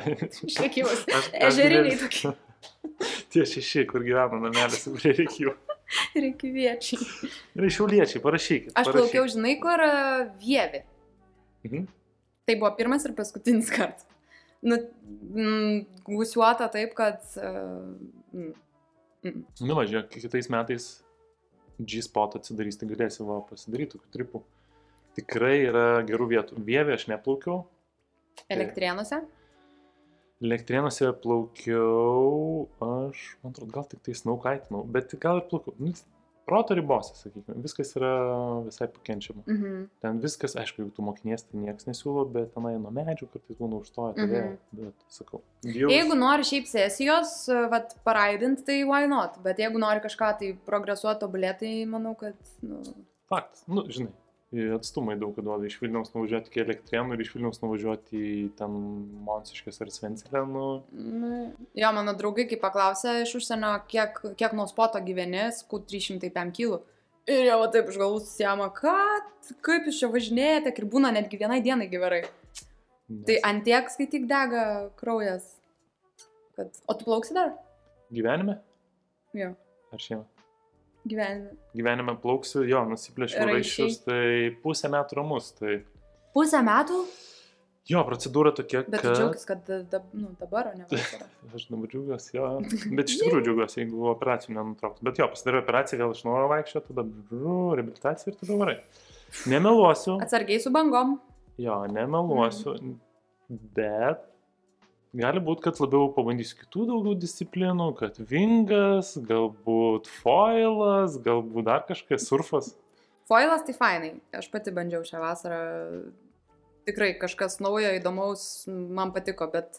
Iš rekyvos. Ežeriniai tokie. Tie šeši, kur gyvena namelėse prie Rėkyvų. Rekyviečiai. Ir šiauliečiai, parašykit. Aš parašykit. plaukiau, žinai, kur uh, Vievi. Mhm. Tai buvo pirmas ir paskutinis kartas. Nu, mm, gusiuota taip, kad... Uh, mm, mm. Nu, važiuok, kitais metais G-spot atsidarys, tai galėsi va pasidaryti tokių tripų. Tikrai yra gerų vietų. Vievė aš neplaukiau. Elektrienuose. Elektrėnuose plaukiau, aš, man atrodo, gal tik tai snaukaitinau, bet gal ir plaukiau. Nu, proto ribose, sakykime, viskas yra visai pakenčiama. Mhm. Ten viskas, aišku, jeigu tu mokinies, tai niekas nesiūlo, bet tenai nuo medžių kartais būna užstoję tave, Mhm. bet sakau. Jau... Jeigu nori šiaip sesijos, uh, vat, paraidint, tai why not. Bet jeigu nori kažką tai progresuoti, tobulėti, tai manau, kad... Nu, Faktas, nu, žinai, atstumai daug duoda. Iš Vilniaus nuvažiuoti iki Elektrėnų ir iš Vilniaus nuvažiuoti į ten Monsiškės ar Svencelę, nu, jo, mano draugai, kai paklausė iš užsienio, kiek, kiek nuo spoto gyveni, skau 305 kg. Ir jau taip iš galvų susijama, kad, kaip jūs čia važinėjate, ir būna netgi vienai dienai gerai. nes Tai ant tiek skaityk dega kraujas. Kad... O tu plauksi dar? gyvenime Jo, ar šiemet? Gyvenime. Gyvenime plauksiu, jo, nusiplėšiu raiščius, tai pusę metų ramus. Tai Pusę metų? jo, procedūra tokia, Bet kad... džiaugis, kad da, da, nu, dabar, o ne vasarą. Aš dabar džiaugiuosi, jo. Bet iš tikrųjų džiaugiuosi, jeigu operacijų nenutrauks. Bet jo, pasidariau operaciją, vėl iš naujo vaikščio, tada žu, reabilitacija ir tada varai. Nemeluosiu. Atsargiai su bangom. Jo, nemeluosiu. Bet gali būti, kad labiau pabandysiu kitų daugiau disciplinų, kad vingas, galbūt foilas, galbūt dar kažkas, surfas. Foilas tai fainai. Aš pati bandžiau šią vasarą. Tikrai kažkas naujo, įdomaus man patiko, bet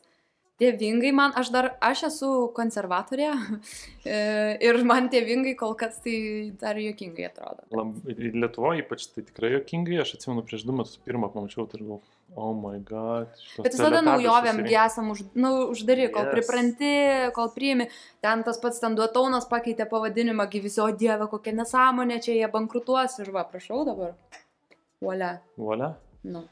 tie vingai man, aš dar, aš esu konservatorė e, ir man tie vingai kol kas tai dar juokingai atrodo. Lietuvoje ypač tai tikrai jokingai, aš atsimenu prieš du metus pirmą pamačiau, tai galvoju, oh my god. Bet visada naujovėm esam už, nu, uždari, kol Yes. pripranti, kol priimi. Ten tas pats ten duotaunas pakeitė pavadinimą, gi visi, o dieve, kokia nesąmonė, čia jie bankrutuos ir va, prašau dabar. Uolia. Volia. Nu.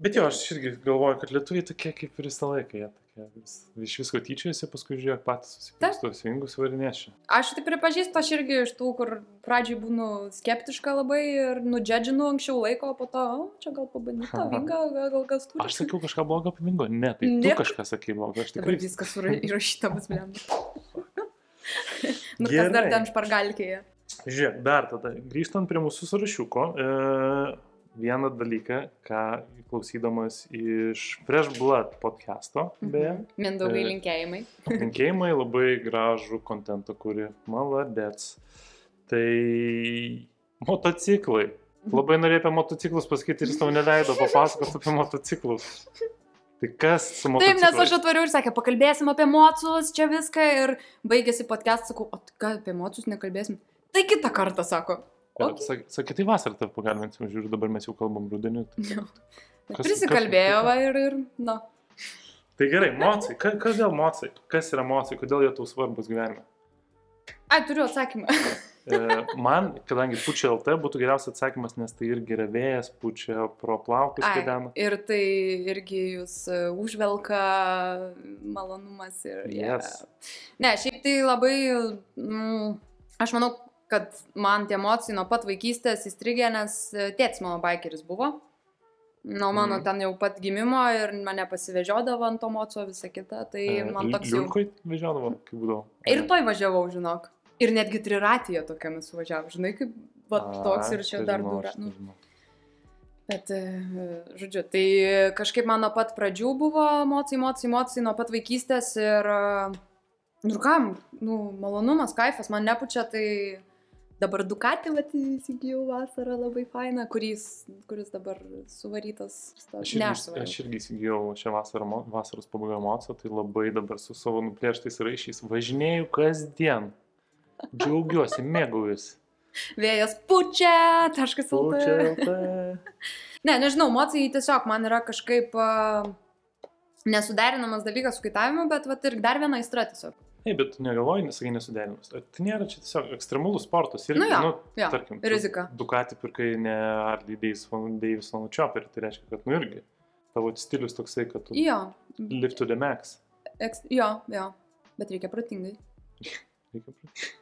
Bet jo, aš irgi galvoju, kad lietuviai tokie kaip ir visą laiką, jie tokie vis, iš visko tyčiojasi, paskui žiūrėk patys susikirsto svingus varinėšį. Aš tai pripažįstu, aš irgi iš tų, kur pradžiai būnu skeptiška labai ir nudžedžinu anksčiau laiko, o po to, o, čia gal pabandyti tą vingą, gal, gal kas turi. Aš sakiau kažką blogo apie Mingo. Ne, tai Ne. tu kažką sakai blogo. Aš Dabar tikrai viskas sura- įrašyta bus, blem. nu, kas dar Gerai. ten špargalkėje? Žiūrėk, dar tada, grįžtant prie mūsų sąrašiuko, e, vieną dalyką, ką klausydamas iš Fresh Blood podcast'o, beje, Mhm. Mindaugai E, linkėjimai. linkėjimai labai gražų kontentą, kuri maladets. Tai motociklai. Labai norėjau apie motociklus pasakyti ir jis tau neleido papasakoti apie motociklus. Tai kas su Taip, motociklais? nes aš atvariau ir sakė, pakalbėsim apie mocus, čia viską ir baigėsi podcast, sakau, o ką apie mocus nekalbėsim. Tai kitą kartą, sako. Okay. sak- Sakė, tai vasarą tave pagalbinsim, žiūriu, dabar mes jau kalbam rudenį. Tai, Jo. Kas- Prisikalbėjo kas- va, ir, ir, na. tai gerai, mocai. Ka, kodėl mocai? Kas yra mocai? Kodėl jie tau svarbus gyvenime? Ai, turiu atsakymą. E, man, kadangi pučia LT, būtų geriausias atsakymas, nes tai irgi yra vėjas, pučia pro plaukus kedena. ir tai irgi jūs e, užvelka malonumas ir... Yes. Ne, šiaip tai labai, mm, aš manau, kad man tie emocijai nuo pat vaikystės įstrigė, nes e, tėtis mano baikeris buvo. Nuo mano Mhm. ten jau pat gimimo ir mane pasivežiodavo ant to moco visą kitą, tai man toks jau... Liukui vežiodavo, kai būdavo. Ir toj važiavau, žinok. Ir netgi triratyje tokiamis važiavau, žinai, kaip va toks ir čia dar dura. aš Nu, bet, e, žodžiu, tai kažkaip man nuo pat pradžių buvo emocijai, emocijai, emocijai, nuo pat vaikystės ir, e, nu kam, nu, malonumas, kaifas, man nepučia, tai dabar Dukatį įsigijau vasarą labai fainą, kuris, kuris dabar suvarytas. Aš Ne, aš irgi, suvariau. aš irgi įsigijau šią vasarą, vasaros pabaigoje emociją, tai labai dabar su savo nuplėštais raišiais važinėjau kasdien. Džiaugiuosi, mėgaujuosi. Vėjas pučia, taškas LT. Ne, nežinau, emocijai tiesiog man yra kažkaip uh, nesuderinamas dalykas su kaitavimu, bet vat ir dar viena aistra tiesiog. Ei, bet tu negalvoji, nesakai nesuderinimas. Tai nėra čia tiesiog ekstremalus sportas. Ir, Nu jo, jo, tarkim, tu rizika. Dukatį pirkai ne Harley Davidson, Chopper, tai reiškia, kad nu irgi tavo stilius toksai, kad tu Jo, lift to the max. eks, jo, jo, bet reikia protingai. Reikia pradėti.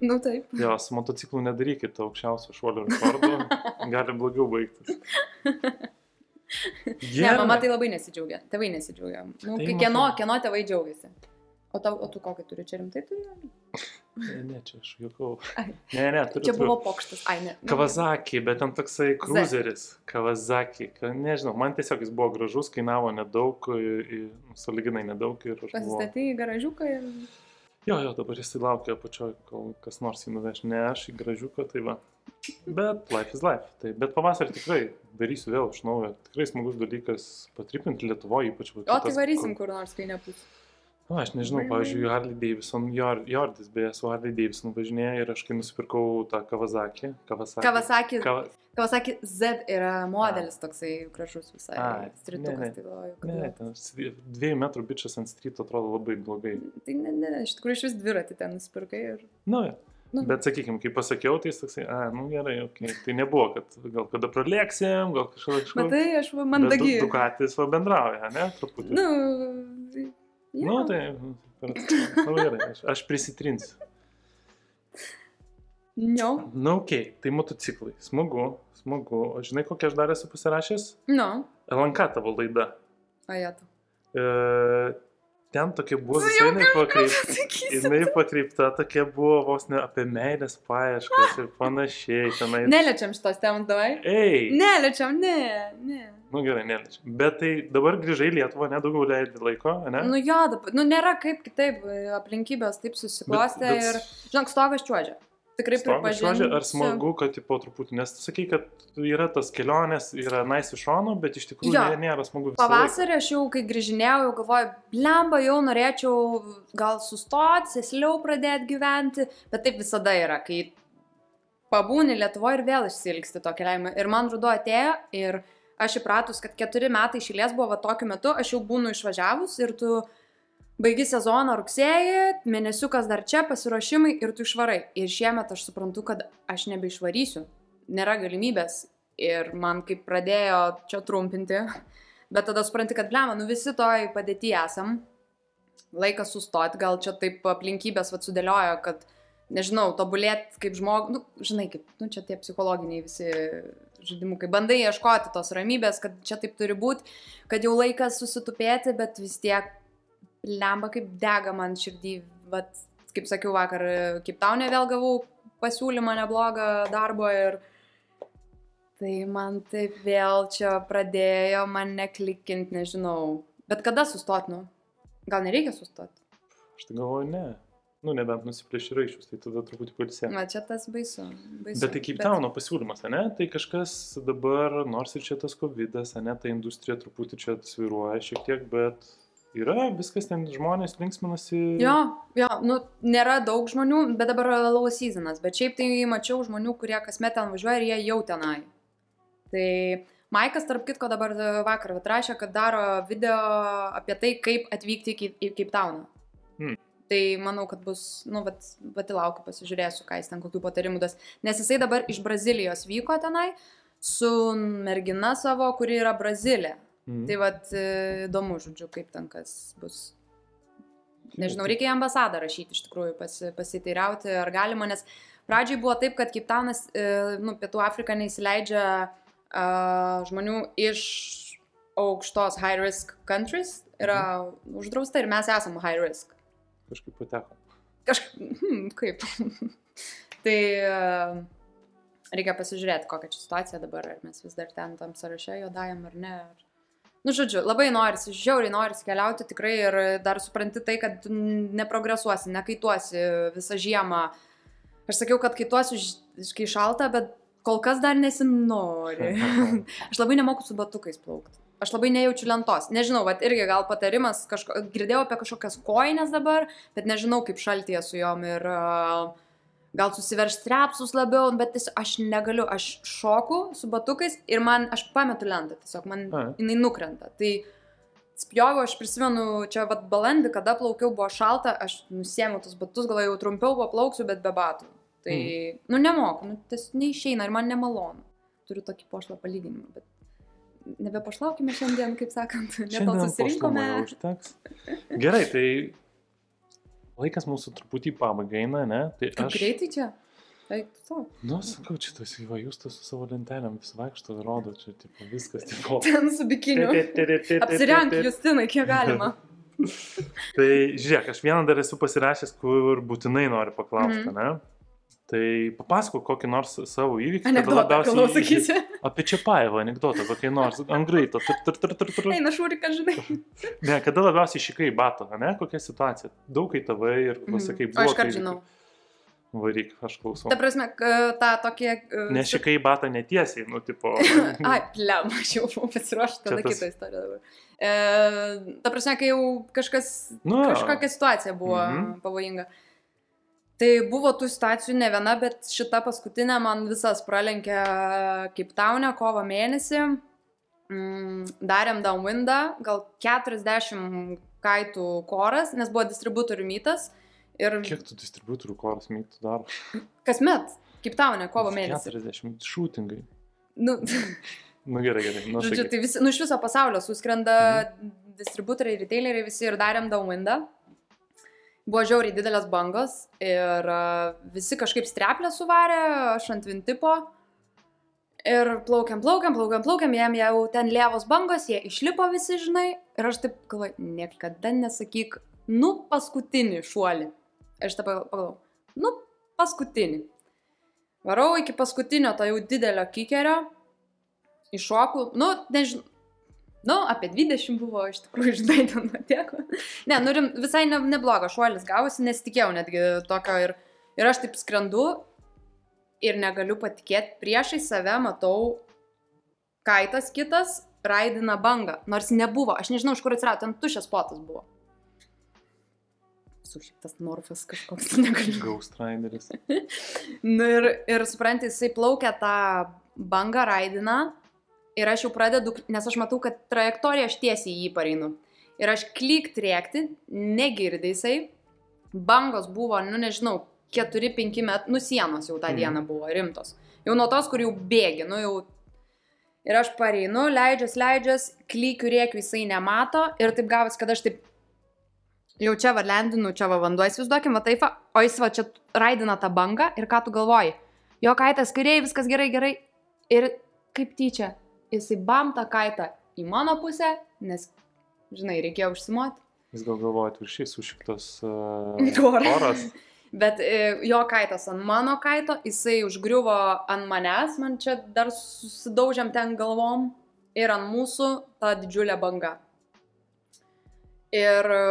Nu taip. Jo, su motociklu nedarykit aukščiausio šuolio rekordo, gali blogiau baigtis. Ne, mama tai labai nesidžiaugia, tėvai nesidžiaugia. Nu, Tai kieno, kieno tėvai džiaugiasi. O, tau, o tu kokį turi čia rimtai turi? Ne, ne, čia aš juokau. Ai. Ne, ne, turiu. Čia buvo pokštas, ai ne. Kawasaki, bet ten toksai cruiseris. Kawasaki. Ka- Nežinau, man tiesiog jis buvo gražus, kainavo nedaug, nu, saliginai nedaug ir aš buvau. Pasistatė į garažiuką ir... Jo, jo, dabar jis laukia apačioje, kol kas nors jį nuveš. Ne, aš į gražiuką, tai va. Bet life is life. Tai, bet pavasarį tikrai darysiu vėl iš naujo. Tikrai smagus dalykas patripinti Lietuvoje, ypač va, O tai varysim kur nors, kai nebus. Na, aš nežinau, pavyzdžiui, Harley Davidson, Jor- Jordis, beje, su Harley Davidson važinėja ir aš kai nusipirkau tą Kawasaki. Kawasaki. Kawasaki, Kawa... Kawasaki Z yra modelis toksai gražus visai. Ai, Stritukas, ne, ne. tai galvoju, Ne, svi- dviejų metrų bičias ant stryto atrodo labai blogai. Tai ne, ne, iš tikrųjų iš vis dviratį ten nusipirkai ir... Na, ja. Nu, bet sakykime, kai pasakiau, tai jis toksai, a, nu gerai, okay. tai nebuvo, kad gal kada pralėksim, gal kažką kažką. Matai, aš va mandagi. Du, Dukatis va bendrauja, ne, truputį. Nu, jo. nu tai, nu gerai, aš, aš prisitrinsiu. No. Na, ok, tai motociklai, smagu, smagu. O žinai, kokią aš dar esu pasirašęs? No. LNK tavo laida. O jie tu. E, ten tokia buvo visai nepakreipta. Jinai pakreipta tokia buvo vos ne apie meilės paieškas ir panašiai. Tenai. Neliečiam šitos temos, davai. Ei! Neliečiam, ne, ne. Nu gerai, neliečiam. Bet tai dabar grįžai į Lietuvą, nedaugiau leidai laiko, ne? Nu jo, dabar, nu nėra kaip kitaip, aplinkybės taip susiklostė ir, žinok, stogas čiuožia. Tikrai čiuožia, ar smagu, kad tipo truputį, nes tu sakai, kad yra tas kelionės, yra nais iš šono, bet iš tikrųjų Jo. nė- nėra smagu. Pavasarį aš jau, kai grįžinėjau, jau galvoju, blemba, jau norėčiau gal sustoti, sėsliau pradėti gyventi, bet taip visada yra, kai pabūni Lietuvoje ir vėl išsilgsti to keliavimą. Ir man ruduo atėjo ir aš įpratus, kad keturi metai išėlės buvo va tokiu metu, aš jau būnu išvažiavus ir tu baigi sezoną rugsėjį, mėnesiukas dar čia, pasiruošimai ir tu išvarai. Ir šiemet aš suprantu, kad aš nebeišvarysiu, nėra galimybės. Ir man kaip pradėjo čia trumpinti, bet tada supranti, kad blema, nu visi toj padėti esam, laikas sustoti, gal čia taip aplinkybės vad sudėliojo, kad, nežinau, tobulėti kaip žmogus, nu, žinai, kaip, nu, čia tie psichologiniai visi žaidimukai, bandai ieškoti tos ramybės, kad čia taip turi būti, kad jau laikas susitupėti, bet vis tiek lemba kaip dega man širdį, vat, kaip sakiau vakar, kaip tau ne vėl gavau pasiūlymą neblogą darbo ir tai man taip vėl čia pradėjo man neklikint, nežinau. Bet kada sustot, nu? Gal nereikia sustot? Aš tai galvoju, ne. Nu, nebent nusiplėši raiščius, tai tada truputį palisė. Na, čia tas baisu. baisu. Bet tai kaip tauno pasiūlymas, ne? Tai kažkas dabar, nors ir čia tas COVID, ne, ta industrija truputį čia sviruoja šiek tiek, bet yra viskas ten, žmonės linksminasi. Jo, jo, nu, nėra daug žmonių, bet dabar yra low seasonas. Bet šiaip tai mačiau žmonių, kurie kasmet ten važiuoja ir jie jau tenai. Tai Maikas, tarp kitko, dabar vakar atrašė, kad daro video apie tai, kaip atvykti į Keip- į Keiptauną. Hmm. Tai manau, kad bus, nu, vat, pati laukiu, pasižiūrėsiu, ką jis ten kokių patarimų das. Nes jisai dabar iš Brazilijos vyko tenai su mergina savo, kuri yra Brazilė. Mhm. Tai vad įdomu, žodžiu, kaip ten kas bus. Nežinau, reikia į ambasadą rašyti iš tikrųjų, pasi, pasiteirauti, ar galima, nes pradžiai buvo taip, kad Kiptaunas, nu, Pietų Afrika neįsileidžia uh, žmonių iš aukštos high risk countries, yra uždrausta ir mes esame high risk. Kažkaip pateko. Kažkaip, hmm, kaip. tai, uh, Reikia pasižiūrėti, kokia čia situacija dabar, ar mes vis dar ten tam sąraše juodajam ar ne. Ar... Nu, žodžiu, labai norisi, žiauriai norisi keliauti tikrai ir dar supranti tai, kad neprogresuosi, nekaituosi visą žiemą. Aš sakiau, kad kaituosiu, kai šalta, bet kol kas dar nesinori. Aš labai nemoku su batukais plaukti. Aš labai nejaučiu lentos. Nežinau, bet irgi gal patarimas, kažko, girdėjau apie kažkokias koinės dabar, bet nežinau, kaip šaltyje su jom ir uh, gal susiverš strepsus labiau, bet tiesiog aš negaliu, aš šoku su batukais ir man, aš pametu lentą, tiesiog man A. jinai nukrenta. Tai spjoviau, aš prisimenu, čia vad balandį, kada plaukiau, buvo šalta, aš nusėmiau tus batus, gal jau trumpiau paplauksiu, bet be batų. Tai, mm. nu, nemoku, nu, tas neišeina ir man nemalonu. Turiu tokį pošlą palyginimą, bet nebepašlaukime šiandien, kaip sakant, ne to susirinkome. Gerai, tai laikas mūsų truputį į pabaigą eina, ne? Tai Kaip aš... greitai čia? Eik, tu savo. Nu, sakau, čia tas įva, jūs tas su savo lentelėm vis vaikšto, rodo, čia tipo, viskas, tipo. Ten su bikiniu. Apsirenk, Justinai, kiek galima. Tai žiūrėk, aš vieną dar esu pasirašęs, kur būtinai noriu paklausti, Mhm. ne? Tai papasako kokį nors savo įvykį. Anekdotą, gal sakysi. Apie Čiapaevą anegdotą, kokį nors ant greito. tur, tur, tur, tur, tur. Eina šūri, kad žinai. Ne, kada labiausiai šikai bato, ne? Kokia situacija? Daug kai tavai ir pasakai, Mhm. O aš kart žinau. Varyk, aš klausau. Ta prasme, tą tokie... uh, Ne šikai bata netiesiai, nu, tipo. Ai, plem, aš jau buvau pasiruošęs, tada tas- kitą istoriją dabar. E, ta prasme, kai jau kažkas, Nu, kažkokia situacija buvo Mhm. pavojinga. Tai buvo tų situacijų ne viena, bet šita paskutinė man visas pralenkė kaip taunė kovo mėnesį. Mm, darėm downwindą, gal 40 kaitų koras, nes buvo distributorių mytas. Ir Kiek tų distributorių koras mytų daro? kasmet, kaip taunė kovo mėnesį. 40 šūtingai. Nu, Nu gerai, gerai. Nu, Žodžiu, tai visi, nu iš viso pasaulio suskrenda mhm. distributoriai, retaileriai visi ir darėm downwindą. Buvo žiauriai didelės bangos ir uh, visi kažkaip streplę suvarė, aš ant vintipo. Ir plaukiam, plaukiam, plaukiam, plaukiam, jiem jau ten lievos bangos, jie išlipo visi, žinai. Ir aš taip galvoju, niekada nesakyk, nu paskutinį šuolį. Aš taip pagalvoju, nu paskutinį. Varau iki paskutinio to jau didelio kikerio, iššoku, nu, nežinau, nu, apie 20 buvo, iš tikrųjų, žinai, ten tiek. Ne, nu, rim, visai ne, neblogas šuolis gavosi, nesitikėjau netgi tokio ir, ir aš taip skrendu ir negaliu patikėti, priešai save matau kaitas kitas, raidina bangą, nors nebuvo, aš nežinau, iš kur atsirado, ten tušęs potas buvo. Sušiktas morfas kažkoks, negaliu. Ghost Rideris. Nu ir, ir supranti, jisai plaukia tą bangą raidina ir aš jau pradedu, nes aš matau, kad trajektoriją aš tiesiai į jį pareinu. Ir aš klyk rėkti, negirdi jisai, bangos buvo, nu nežinau, 4-5 metų, nu sienos jau tą Mhm. dieną buvo rimtos. Jau nuo tos, kur jau bėgi, nu jau. Ir aš pareinu, leidžias, leidžias, klykiu rėkiu, jisai nemato ir taip gavas, kad aš taip jau čia va lendinu, čia va vanduo, įsivaizduokim, va taip, o jis va čia raidina tą bangą ir ką tu galvoji? Jo kaitas kairiai, viskas gerai, gerai. Ir kaip tyčia, jisai bam tą kaitą į mano pusę, nes, žinai, reikėjo užsimoti. Jis gal galvoja, atviršiai sušiktas uh, Koras. koras. Bet e, jo kaitas ant mano kaito, jisai užgriuvo ant manęs, man čia dar susidaužiam ten galvom ir ant mūsų ta didžiulė banga. Ir e,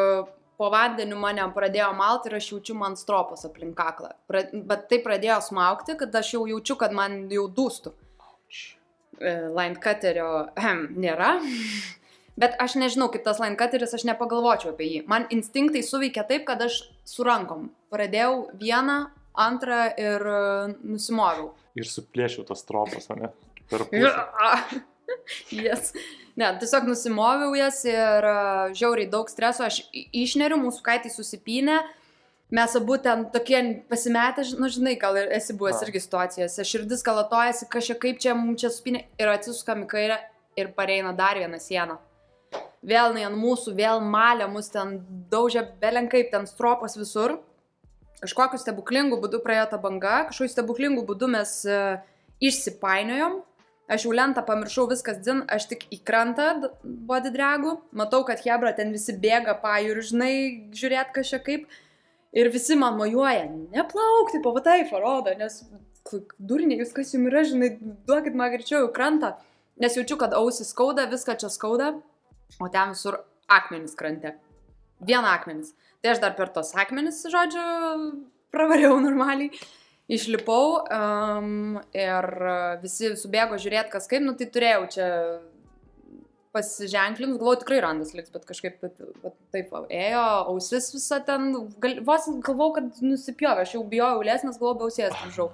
po vandeniu mane pradėjo malti ir aš jaučiu man stropos aplink kaklą. Bet tai pradėjo smaukti, kad aš jau jaučiu, kad man jau dūstų. E, Line cutterio nėra. Bet aš nežinau, kaip tas line cutteris, aš nepagalvočiau apie jį. Man instinktai suveikia taip, kad aš su rankom pradėjau vieną, antrą ir e, nusimoviau. Ir suplėšiau tas tropas, o ne? Per pusę. yes. Ne, tiesiog nusimoviau jas ir uh, žiauriai daug streso, aš išneriu, mūsų kaitai susipynė, mes abu ten tokie pasimetę, nu žinai, gal ir esi buvęs A. irgi situacijose, širdis kalatojasi, kažkaip kaip čia mums čia supynė ir atsisukam į kairę ir pareina dar vieną sieną. Vėl jinai ant mūsų, vėl malė mus ten daužia belenkaip, ten stropos visur. Kažkokiu stebuklingu būdu praėjo ta banga, kažkokiu stebuklingu būdu mes uh, išsipainiojom, Aš jau lentą pamiršau, viskas dzin, aš tik į krantą dragų, matau, kad Hebra ten visi bėga pajūriu, žinai, žiūrėt kažkaip kaip. Ir visi man mojuoja, neplaukti, pavatai, parodo, nes durniai, jūs kas jums yra, žinai, duokit man greičiau į krantą, nes jaučiu, kad ausis skauda, viską čia skauda, o ten visur akmenys krante. Vien akmenys. Tai aš dar per tos akmenys, žodžiu, pravariau normaliai. Išlipau um, ir visi subėgo žiūrėti, kas kaip, nu tai turėjau čia pasiženklint, galvoju, tikrai randas liks, bet kažkaip bet, taip ėjo, ausis visą ten, gal, vos galvojau, kad nusipjovė, aš jau bijojau lės, nes galvojau, be ausies grįžau.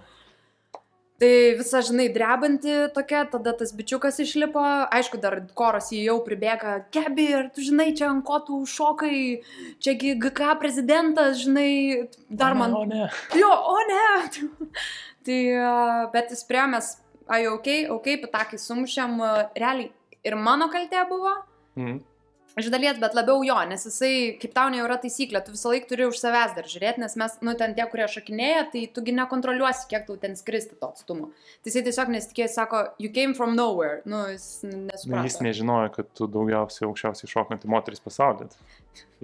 Tai visa, žinai, drebanti tokia, tada tas bičiukas išlipo, aišku, dar koras jį jau pribėga, gebi, ir tu žinai, čia ant ko tu šokai, čiagi GK prezidentas, žinai, dar man... O ne. Jo, o ne. tai, bet jis priemės, ai, ok, ok, patakai sumušėm, realiai ir mano kaltė buvo. Mm. Iš dalies, bet labiau jo, nes jisai, kaip tau ne yra taisyklė, tu visą laiką turi už savęs dar žiūrėti, nes mes, nu, ten tie, kurie šakinėja, tai tugi nekontroliuosi, kiek tau ten skristi to atstumo. Tai jisai tiesiog nesitikėjo, sako, you came from nowhere, nu, jis nesuprato. Nu, jis nežinojo, kad tu daugiausiai aukščiausiai šokanti moteris pasaulyje.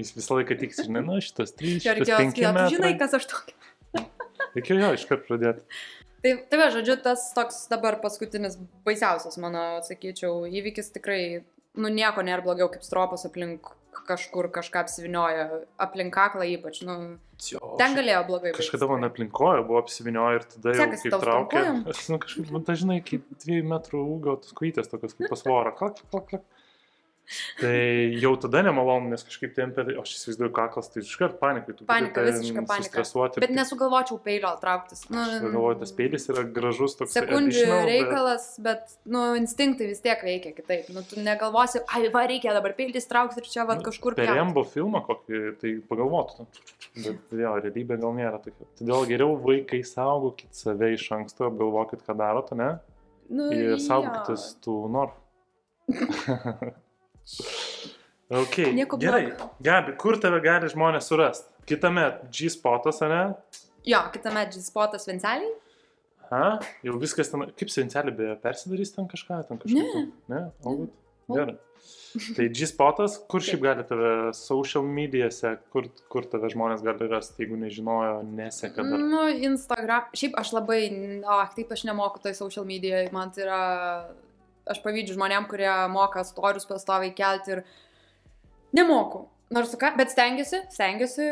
Jis visą laiką tik, žinai, na, šitas 3, Jo šitas reikėjo 5 sakyti, tu metai. žinai, kas aš tokia. Reikėjo jo iškart pradėti. Tai, tai va, žodžiu, tas toks dabar paskutinis baisiausias, mano, sakyčiau, įvykis tikrai, nu, nieko nėra blogiau kaip stropas aplink kažkur kažką apsivinioja, aplink kaklą ypač, nu, ten galėjo blogai. Kažkada man aplinkoje buvo apsivinioję ir tada jau Sekasi kaip traukė. Aš, nu, kažkaip, man dažnai kaip dviejų metrų ūgio, tos kojytės tokios kaip pasvora. Klak, klak, klak. Tai jau tada nemalonu, nes kažkaip tempė, tai aš įsivaizduoju kaklas, tai iškart panikai. tu Panika, gali ten visiška panika. Bet nesugalvočiau peilio trauktis. Nu, galvoju, tas peilis yra gražus toks. Sekundžių additional, bet- reikalas, bet, nu, instinktai vis tiek veikia kitaip. Nu, tu negalvosi, ai, va, reikia dabar peiltis traukti ir čia, va, Nu, kažkur Per. Rembo filmą kokį, tai pagalvotų. Bet vėl, realybė gal nėra tokia. Todėl geriau vaikai saugokit save iš anksto, apgalvokit, ką darot, ne? Nu, Ir jo. saugokitės tų norų. ok, Nieko gerai. blogo. Gabi, kur tave gali žmonės surasti? Kitame G-spotas, ne? Jo, kitame G-spotas Venceliai. Ha? Jau viskas ten, kaip sencelė beje, persidarys ten kažką, ten kažką. Ne. Ne? O, Ne. gerai. Tai G-spotas, kur šiaip gali tave social medijose, kur, kur tave žmonės gali rasti, jeigu nežinojo, neseka dar. Nu, Instagram. Šiaip aš labai, o, taip aš nemoku toj social medijai. Man tai yra, aš pavydžiu žmonėm, kurie moka storius pastoviai kelti ir nemoku. Nors ką, bet stengiuosi, stengiuosi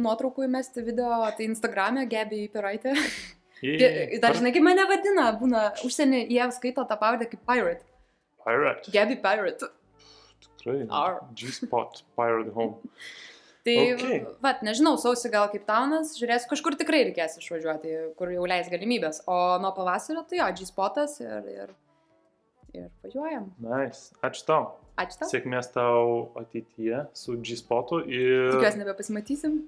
nuotraukų įmesti video, tai Instagram'e gebi įpiraitė. Jei, Dar žinai, kaip mane vadina, būna užsienį, jie skaito tą pavardę kaip pirate. Pirate. Gebi pirate. Tikrai. Ar. G-spot, Pirate Home. Tai, Ok. okay. vat, nežinau, sausi gal kaip taunas, žiūrėsiu, kažkur tikrai reikės išvažiuoti, kur jau leis galimybės. O nuo pavasario tai jo, G-spotas ir, ir, ir važiuojam. Nice. Ačiū tau. Ačiū tau. Sėkmės tau ateityje su G-spotu ir... Tikiuosi nebepasimatysim.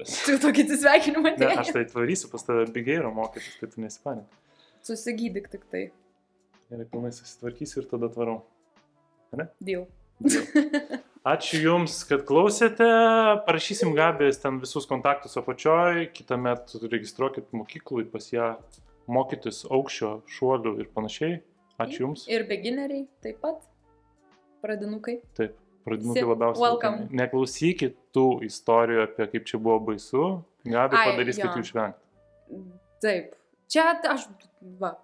Tu tokį atsisveikinimą Ne, aš atėjai. tai atvarysiu pas tave Bigeiro mokytis, tai tu nesipanik. Susigydyk tik tai. Ir pilnai susitvarkysiu ir tada tvarau. Deal. Ačiū Jums, kad klausėte. Parašysim Gabės ten visus kontaktus apačioj. Kitą metą registruokit mokyklui pas ją mokytis aukščio, šuolių ir panašiai. Ačiū Jums. Ir begineriai taip pat. Pradinukai. Taip, pradinukai Si- labiausiai. welcome. laukiami. Neklausykit tų istorijų apie kaip čia buvo baisu. Gabi padarys, kaip jų išvengti. Taip. Čia aš. Va.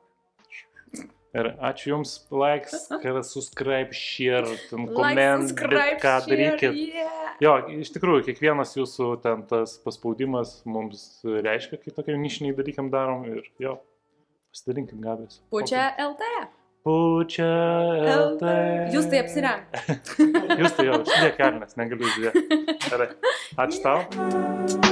Ir ačiū Jums, likes, kad subscribe, share, ten Like, comment, bet ką darykit. Yeah. Jo, iš tikrųjų, kiekvienas jūsų ten tas paspaudimas mums reiškia, kai tokie nišiniai dalykam darom ir jo, pasidalinkit gabės. Pučia LT. Pučia LT. Jūs tai apsireng. Jūs tai jau, šiek tiek kelnes, negaliu žiūrėti. Gerai. Ačiū tau.